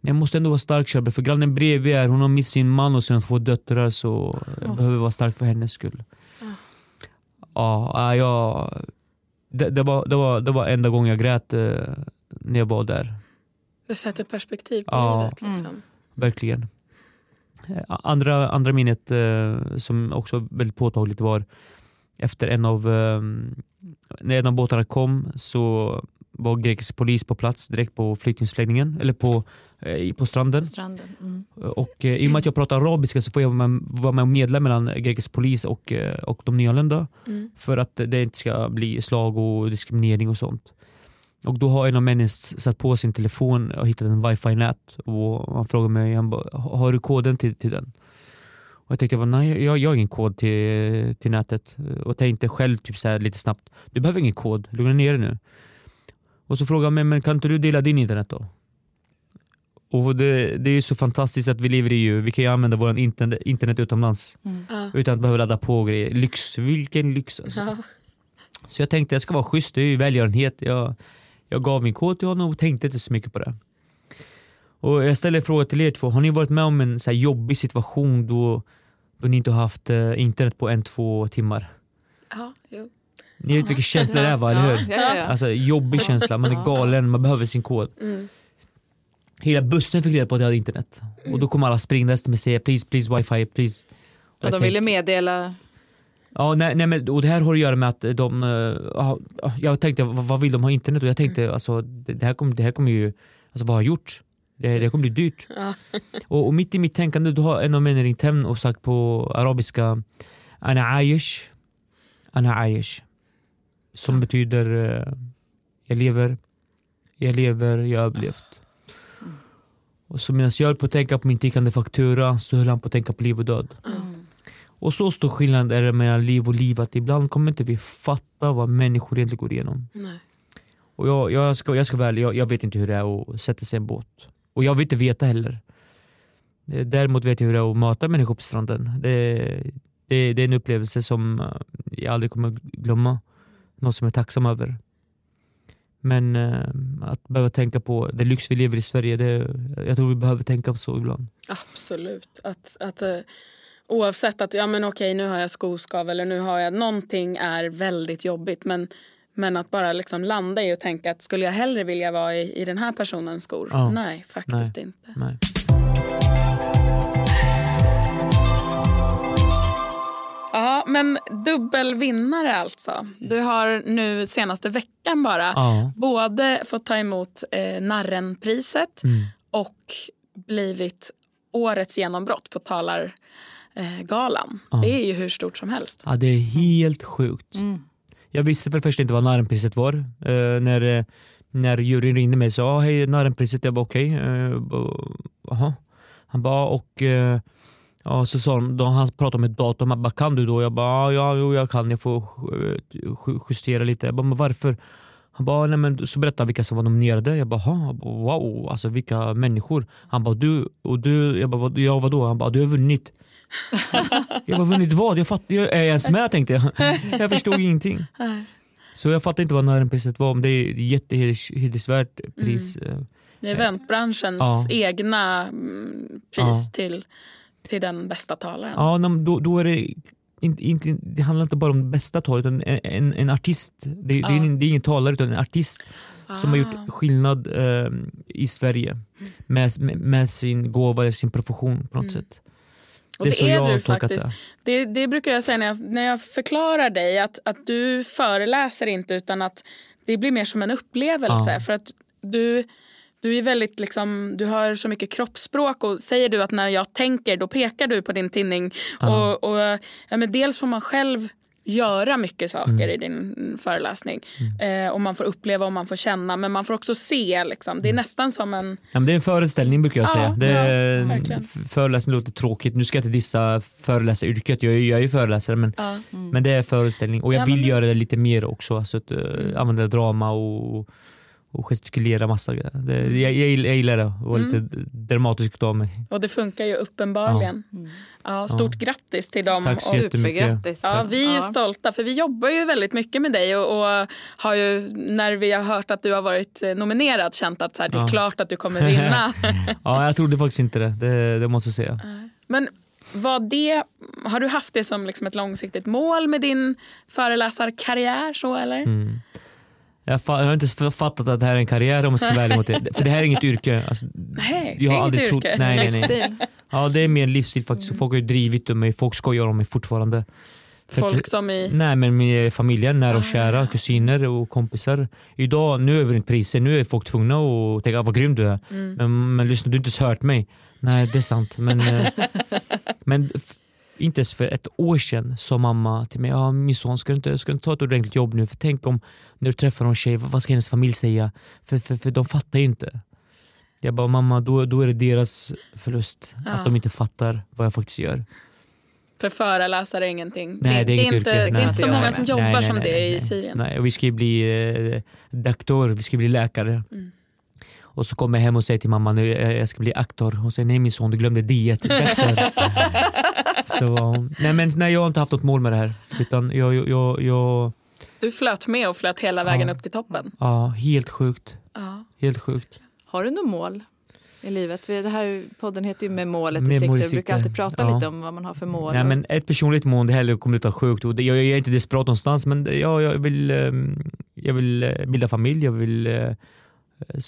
Men jag måste ändå vara stark Shabbe, för grannen bredvid är, hon har mist sin man och sina två döttrar så jag Ja. behöver vara stark för hennes skull. Ja. Ja, jag, det, det, var, det, var, det var enda gången jag grät eh, när jag var där. Det sätter perspektiv på Ja. livet. Liksom. Verkligen. Eh, Andra, andra minnet eh, som också väldigt påtagligt var efter en av, eh, när en av båtarna kom så var grekisk polis på plats direkt på flyktingförläggningen eller på, eh, på stranden. På stranden. Mm. Och eh, I och med att jag pratar arabiska så får jag med, vara med och medla mellan grekisk polis och, eh, och de nyanlända Mm. för att det inte ska bli slag och diskriminering och sånt. Och då har en av männen satt på sin telefon och hittat en wifi-nät och han frågade mig, han bara, har du koden till, till den? Och jag tänkte, jag bara, nej jag, jag har ingen kod till, till nätet. Och tänkte själv typ så här, lite snabbt, du behöver ingen kod, lugna ner dig nu. Och så frågade han mig, men kan inte du dela din internet då? Och det, det är ju så fantastiskt att vi lever i EU, vi kan ju använda vår internet, internet utomlands Mm. Ja. utan att behöva ladda på grejer. Lyx, vilken lyx alltså. Ja. Så jag tänkte jag ska vara schysst, det är ju välgörenhet. Jag, jag gav min kod till honom och tänkte inte så mycket på det. Och jag ställer en fråga till er två, har ni varit med om en så jobbig situation då, då ni inte har haft eh, internet på en, två timmar? Ja, jo. Ni vet vilken känsla det är va, eller Ja, hur? ja, ja, ja. Alltså jobbig känsla, man är galen, man behöver sin kod. Mm. Hela bussen fick reda på att jag hade internet. Och då kom alla springandes till mig och säga please, please wifi, please. Och de jag ville meddela... Ja, nej, nej, men, och det här har att göra med att de... eh, ja, jag tänkte, vad, vill de ha internet? Och jag tänkte, alltså, det, här kommer, det här kommer ju... Alltså vad har jag gjort? Det, det kommer bli dyrt. Ja. Och, och mitt i mitt tänkande då har en av männen ringt hem och sagt på arabiska Ana Ayesh. Ana Ayesh. Som betyder eh, jag lever, jag lever, jag har överlevt. Och så medan jag höll på att tänka på min tickande faktura så höll han på att tänka på liv och död. Mm. Och så stor skillnad är det mellan liv och liv att ibland kommer inte vi fatta vad människor egentligen går igenom. Nej. Och jag, jag, ska, jag ska väl, jag, jag vet inte hur det är att sätta sig i en båt. Och jag vill inte veta heller. Eh, Däremot vet jag hur det är att möta människor på stranden. Det, det, det är en upplevelse som eh, jag aldrig kommer glömma. Något som jag är tacksam över. Men eh, att behöva tänka på det lyx vi lever i Sverige, det, jag tror vi behöver tänka på så ibland. Absolut. Att, att, oavsett att ja, men okej, nu har jag skoskav eller nu har jag någonting är väldigt jobbigt. Men, men att bara liksom landa i och tänka att skulle jag hellre vilja vara i, i den här personens skor? Ja. Nej, faktiskt inte. Nej. Ja, men dubbelvinnare alltså. Du har nu senaste veckan bara Ja. både fått ta emot eh, Narrenpriset Mm. och blivit årets genombrott på Talargalan. Eh, galan. Ja. Det är ju hur stort som helst. ja, det är helt sjukt. Mm. Jag visste för det första inte vad Narrenpriset var. Eh, när, eh, när juryn ringde mig och sa ah, hej Narrenpriset, jag bara okej. Eh, bara, Jaha. Han bara och eh, ja, så sa de, då, han pratade om ett datum, han bara kan du då? Jag bara "Ah, ja, jo, jag kan, jag får eh, ju- justera lite. Jag bara men varför? Han bara, nej men så berättade han vilka som var nominerade. Jag bara, "Ha, wow, alltså vilka människor. Han bara, du och du, jag bara, "Vad- ja vadå? Han bara, du har vunnit. Jag bara, vunnit vad? Jag fattar, jag är jag ens med tänkte jag. Jag förstod ingenting. Så jag fattar inte vad Narrenpriset var, men det är ett jättehedersvärt pris. Eh, Det är eventbranschens Ja. egna mm, pris Ja. till, till den bästa talaren. Ja, då, då är det inte, inte, det handlar inte bara om bästa tal utan en, en, en artist. Det, det, är, det är ingen talare utan en artist som har Ah. gjort skillnad eh, i Sverige med, med, med sin gåva eller sin profession på något sätt. Och det är det är du faktiskt. det. Det, det brukar jag säga när jag, när jag förklarar dig att, att du föreläser inte utan att det blir mer som en upplevelse. Ja. För att du, du är väldigt liksom, du har så mycket kroppsspråk och säger du att när jag tänker då pekar du på din tinning. Ja. Och, och, ja, men dels får man själv göra mycket saker Mm. i din föreläsning. Eh, och man får uppleva och man får känna men man får också se. Liksom. Det är nästan som en... Ja, men det är en föreställning brukar jag Ja, säga. Det är, ja, föreläsning låter tråkigt. Nu ska jag inte dissa föreläsaryrket, jag, är- jag är ju föreläsare men, Ja. men det är föreställning. Och jag Ja, vill men- Mm. göra det lite mer också. Alltså att, uh, Använda drama och, och gestikulera massa grejer. Det, Mm. jag, jag, jag gillar det, att vara lite dramatisk av mig. Och det funkar ju uppenbarligen. Ja. stort grattis till dem. Tack så och. Supergrattis. Ja, vi är ju Ja. stolta för vi jobbar ju väldigt mycket med dig och, och har ju när vi har hört att du har varit nominerad känt att så här, det är Ja. klart att du kommer vinna. Ja, jag trodde faktiskt inte det, det, det måste jag säga. Men vad det, har du haft det som liksom ett långsiktigt mål med din föreläsarkarriär? Så, eller? Mm. Jag, fa- jag har inte fattat att det här är en karriär om jag ska vara ärlig mot det. För det här är inget yrke. Alltså, Nej, jag är har inget aldrig trott, yrke. nej, nej, nej. Jag Ja det är mer livsstil faktiskt. Mm. Folk har ju drivit om mig, folk skojar om mig fortfarande. För att- Folk som i... Nej men med familjen, nära och Ah. kära, kusiner och kompisar. Idag, nu över inte priser, nu är folk tvungna att tänka ah, vad grym du är. Mm. Men, men lyssna, du har inte ens hört mig. Nej det är sant. Men, eh, men inte ens för ett år sedan sa mamma till mig, ah, min son ska du, inte, ska du inte ta ett ordentligt jobb nu? För tänk om när du träffar någon tjej, vad ska hennes familj säga? För, för, för de fattar ju inte. Jag bara, mamma då, då är det deras förlust Ja. att de inte fattar vad jag faktiskt gör. För föreläsare är ingenting. Nej, det är inget inte, yrke. det är inte så många som jobbar nej, nej, som nej, det nej, i. Syrien. Nej, vi ska ju bli eh, doktor, vi ska bli läkare. Mm. Och så kommer jag hem och säger till mamma nu jag ska bli aktor. Hon säger nej min son du glömde diet. Så, nej, men, nej, jag har inte haft något mål med det här. Utan jag, jag, jag, jag Du flöt med och flöt hela vägen Ja. upp till toppen. ja, helt sjukt. Ja. Helt sjukt. Har du något mål i livet? Vi- Det här podden heter ju Med målet Med i sikte. Vi brukar alltid prata Ja. lite om vad man har för mål. Nej, och- men ett personligt mål, det här kommer låta sjukt. Och det, jag, jag är inte desperat någonstans men jag, jag, vill, ehm, jag vill eh, bilda familj, jag vill eh,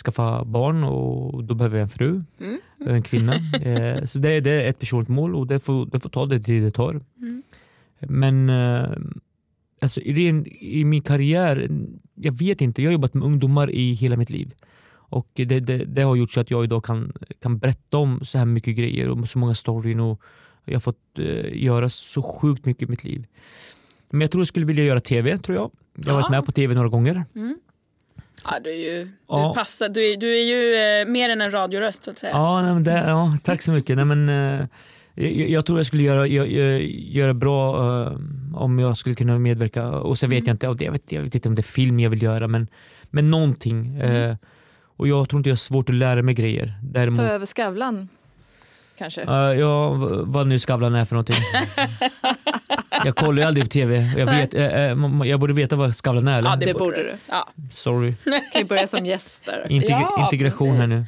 skaffa barn och då behöver jag en fru. Mm. Är en kvinna. Eh, så det, är- det är ett personligt mål och det får, det får ta det tid det tar. Mm. Men eh, alltså, i, i min karriär, jag vet inte. Jag har jobbat med ungdomar i hela mitt liv. Och det, det, det har gjort så att jag idag kan, kan berätta om så här mycket grejer och så många storyn. Och jag har fått eh, göra så sjukt mycket i mitt liv. Men jag tror jag skulle vilja göra TV, tror jag. Jag har varit Ja. med på TV några gånger. Mm. Ja, du är ju, du Ja. passar, du är, du är ju eh, mer än en radioröst så att säga. Ja, nej, men det, ja tack så mycket. Nej, men, eh, jag, jag tror jag skulle göra, göra, göra bra eh, om jag skulle kunna medverka. Och sen vet jag inte, och det- jag vet, jag vet inte om det är film jag vill göra, men, men någonting. Eh, och jag tror inte jag har svårt att lära mig grejer. Däremot, Ta över Skavlan kanske? eh, ja, vad nu Skavlan är för någonting. jag kollar ju aldrig på TV. Jag, vet, m- jag borde veta vad Skavlan är eller? Ja, det borde du. Ja. Sorry. kan ju börja som gäst där. Integ- Ja, integration här precis. nu.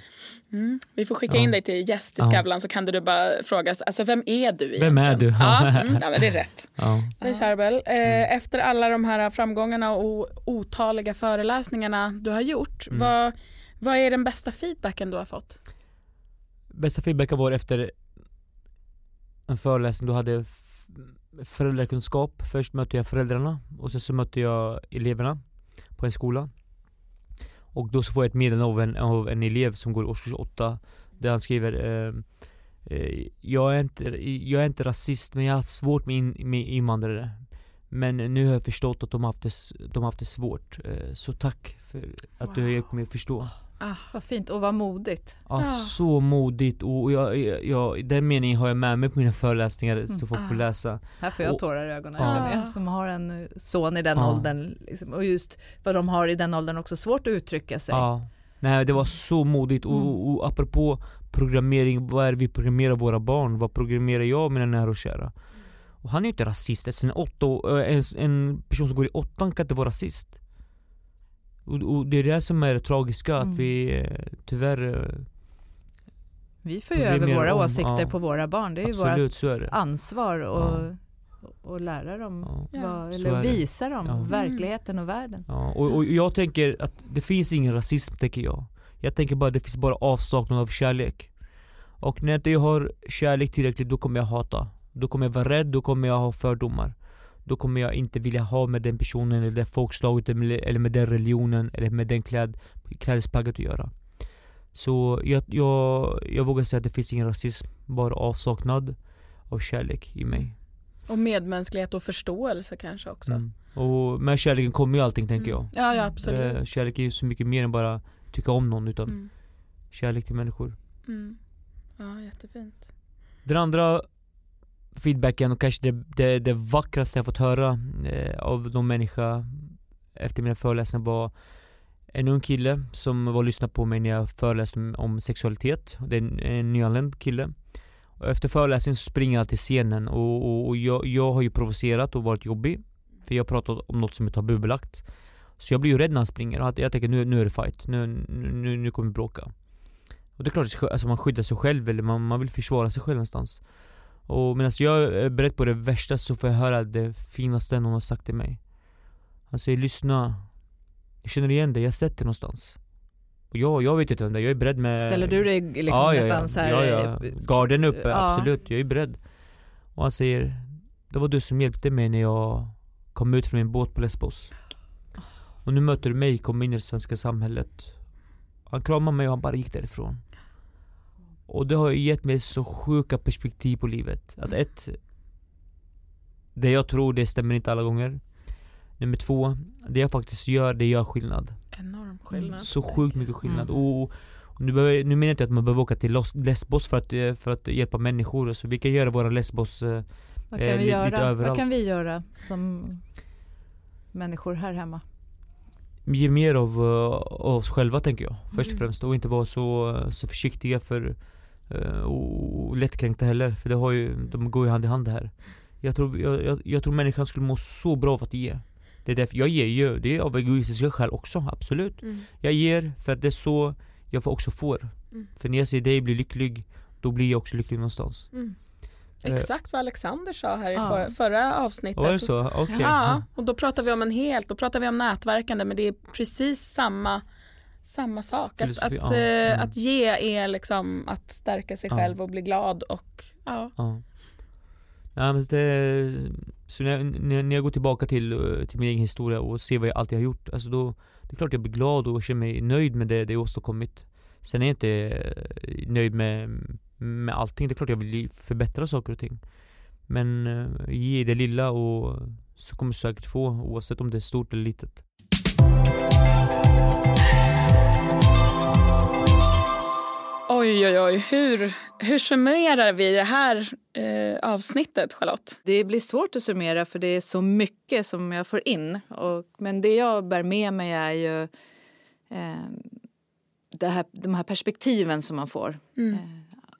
Mm. Vi får skicka Ja. in dig till gäst i Ja. Skavlan så kan du bara fråga, alltså, vem är du egentligen? Vem är du? Ja, mm, ja det är rätt. Ja. Charbel, eh, Mm. efter alla de här framgångarna och otaliga föreläsningarna du har gjort, Mm. vad, vad är den bästa feedbacken du har fått? bästa feedbacken var efter en föreläsning du hade föräldrakunskap. Först mötte jag föräldrarna och sen så mötte jag eleverna på en skola. Och då så får jag ett meddelande av en, av en elev som går i årskurs 8 där han skriver ehm, eh, jag, är inte, jag är inte rasist men jag har svårt med, in, med invandrare. Men nu har jag förstått att de har haft det, de har haft det svårt. Eh, så tack för att du har hjälpt mig att förstå. Ah, Vad fint och vad modigt. Ja, Ja. Så modigt och jag, jag, jag, den meningen har jag med mig på mina föreläsningar så folk får Ah. läsa. Här får jag Och- tårar i ögonen Ja. känner jag, som har en son i den Ja. åldern. Liksom, och just vad de har i den åldern också svårt att uttrycka sig. Ja. Nej det var så modigt och, Mm. och, och apropå programmering, vad är det vi programmerar våra barn? Vad programmerar jag mina nära och kära? Och han är ju inte rasist, alltså en, åtta, en, en person som går i åttan kan inte vara rasist. Och, och det är det som är det tragiska, Mm. att vi eh, tyvärr, eh, Vi för ju över våra om, åsikter ja. på våra barn. Det är ju vårt absolut så är det. ansvar och, och lära dem, Ja. Ja, vad, eller visa dem Ja. verkligheten och världen. Ja, och, och jag tänker att det finns ingen rasism tänker jag. Jag tänker bara att det finns bara avsaknad av kärlek. Och när inte jag har kärlek tillräckligt då kommer jag hata. Då kommer jag vara rädd, då kommer jag ha fördomar. Då kommer jag inte vilja ha med den personen eller det folkslaget eller med den religionen eller med den kläd, klädesplagget att göra. Så jag, jag, jag vågar säga att det finns ingen rasism, bara avsaknad av kärlek i mig. och medmänsklighet och förståelse kanske också. Mm. Och med kärleken kommer ju allting tänker jag. Mm. Ja, ja absolut. Eh, Kärlek är ju så mycket mer än bara tycka om någon utan Mm. kärlek till människor. Mm. Ja, jättefint. Den andra feedbacken och kanske det, det, det vackraste jag fått höra eh, av någon människa efter mina föreläsningar var en ung kille som var och lyssnade på mig när jag föreläste om, sexualitet. Det är en, en nyanländ kille. Och efter föreläsningen så springer jag till scenen och, och, och jag, jag har ju provocerat och varit jobbig. För jag har pratat om något som är tabubelagt. Så jag blir ju rädd när han springer. Och jag tänker nu, nu är det fight. Nu, nu, nu kommer vi bråka. Och det är klart alltså man skyddar sig själv eller man, man vill försvara sig själv någonstans. Och medan jag är beredd på det värsta så får jag höra det finaste någon har sagt till mig. Han säger lyssna. Jag känner igen dig, jag har sett dig någonstans. Och jag, jag vet inte vem det är, jag är beredd med... Ställer du dig liksom ja, ja, någonstans ja? Ja, ja. eh, Garden uppe, Ja. absolut. Jag är beredd. Och han säger, det var du som hjälpte mig när jag kom ut från min båt på Lesbos. Och nu möter du mig, kom in i det svenska samhället. Han kramade mig och han bara gick därifrån. Och det har ju gett mig så sjuka perspektiv på livet. Att ett, det jag tror det stämmer inte alla gånger. Nummer två, det jag faktiskt gör, det gör skillnad. Enorm skillnad. Så sjukt mycket skillnad. Mm. Och, och nu, behöver, nu menar jag inte att man behöver åka till Lesbos för att, eh, för att hjälpa människor. Så vi kan göra våra Lesbos eh, Vad eh, kan, vi lite- göra? lite Vad kan vi göra som människor här hemma? ge mer av, eh, av oss själva tänker jag. Först och Mm. främst. Och inte vara så, så försiktiga för eh, och lättkränkta heller. För det har ju, de går ju hand i hand det här. Jag tror, jag, jag, jag tror människan skulle må så bra av att ge. Det är därför jag ger ju, det är av egoistiska skäl också, absolut. Mm. Jag ger för att det är så jag får också får. Mm. För när jag ser dig bli lycklig, då blir jag också lycklig någonstans. Mm. Eh, Exakt vad Alexander sa här i Ja. för, förra avsnittet. Var det så? Okej. Ja, och då pratar vi om en helt, då pratar vi om nätverkande men det är precis samma samma sak. Att, att, ja, eh, mm. att ge är liksom att stärka sig Ja. själv och bli glad och ja. Ja. Men det, så när, när när jag går tillbaka till, eh, till min egen historia och ser vad jag alltid har gjort, alltså då, det är klart jag blir glad och känner mig nöjd med det, det jag åstadkommit. Sen är jag inte eh, nöjd med, med allting, det är klart jag vill förbättra saker och ting. Men ge det lilla och så kommer du säkert få, oavsett om det är stort eller litet. Oj oj oj, hur, hur summerar vi det här eh, avsnittet Charlotte? Det blir svårt att summera för det är så mycket som jag får in. Och, men det jag bär med mig är ju eh, här, de här perspektiven som man får. Mm. Eh,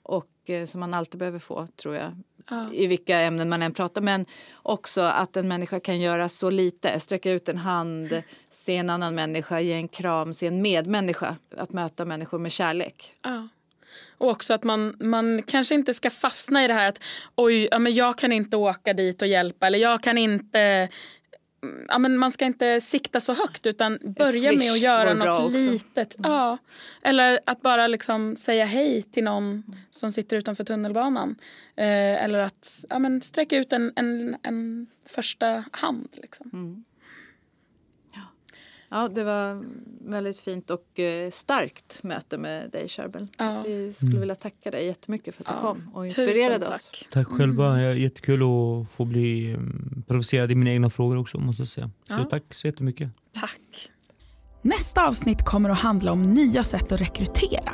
och eh, som man alltid behöver få, tror jag. Ja. I vilka ämnen man än pratar. Men också att en människa kan göra så lite. Sträcka ut en hand, se en annan människa, ge en kram, se en medmänniska. Att möta människor med kärlek. Ja. Och också att man, man kanske inte ska fastna i det här att oj, ja, men jag kan inte åka dit och hjälpa eller jag kan inte Ja, men man ska inte sikta så högt utan börja med att göra något litet. Ja. Eller att bara liksom säga hej till någon som sitter utanför tunnelbanan. Eh, eller att ja, men sträcka ut en, en, en första hand. Liksom. Mm. Ja. det var väldigt fint och eh, starkt möte med dig, Charbel. Ja. Vi skulle Mm. vilja tacka dig jättemycket för att du Ja, kom och Tusen inspirerade oss. tack. Tack själva, mm. jättekul att få bli um, provocerad i mina egna frågor också måste jag säga. Så Ja. tack så jättemycket. Tack. Nästa avsnitt kommer att handla om nya sätt att rekrytera.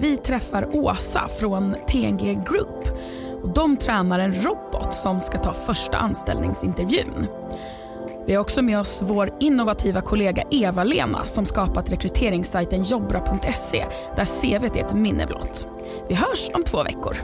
Vi träffar Åsa från TNG Group. Och de tränar en robot som ska ta första anställningsintervjun. Vi har också med oss vår innovativa kollega Eva-Lena som skapat rekryteringssajten jobbra.se där CVt är ett minne blott. Vi hörs om två veckor.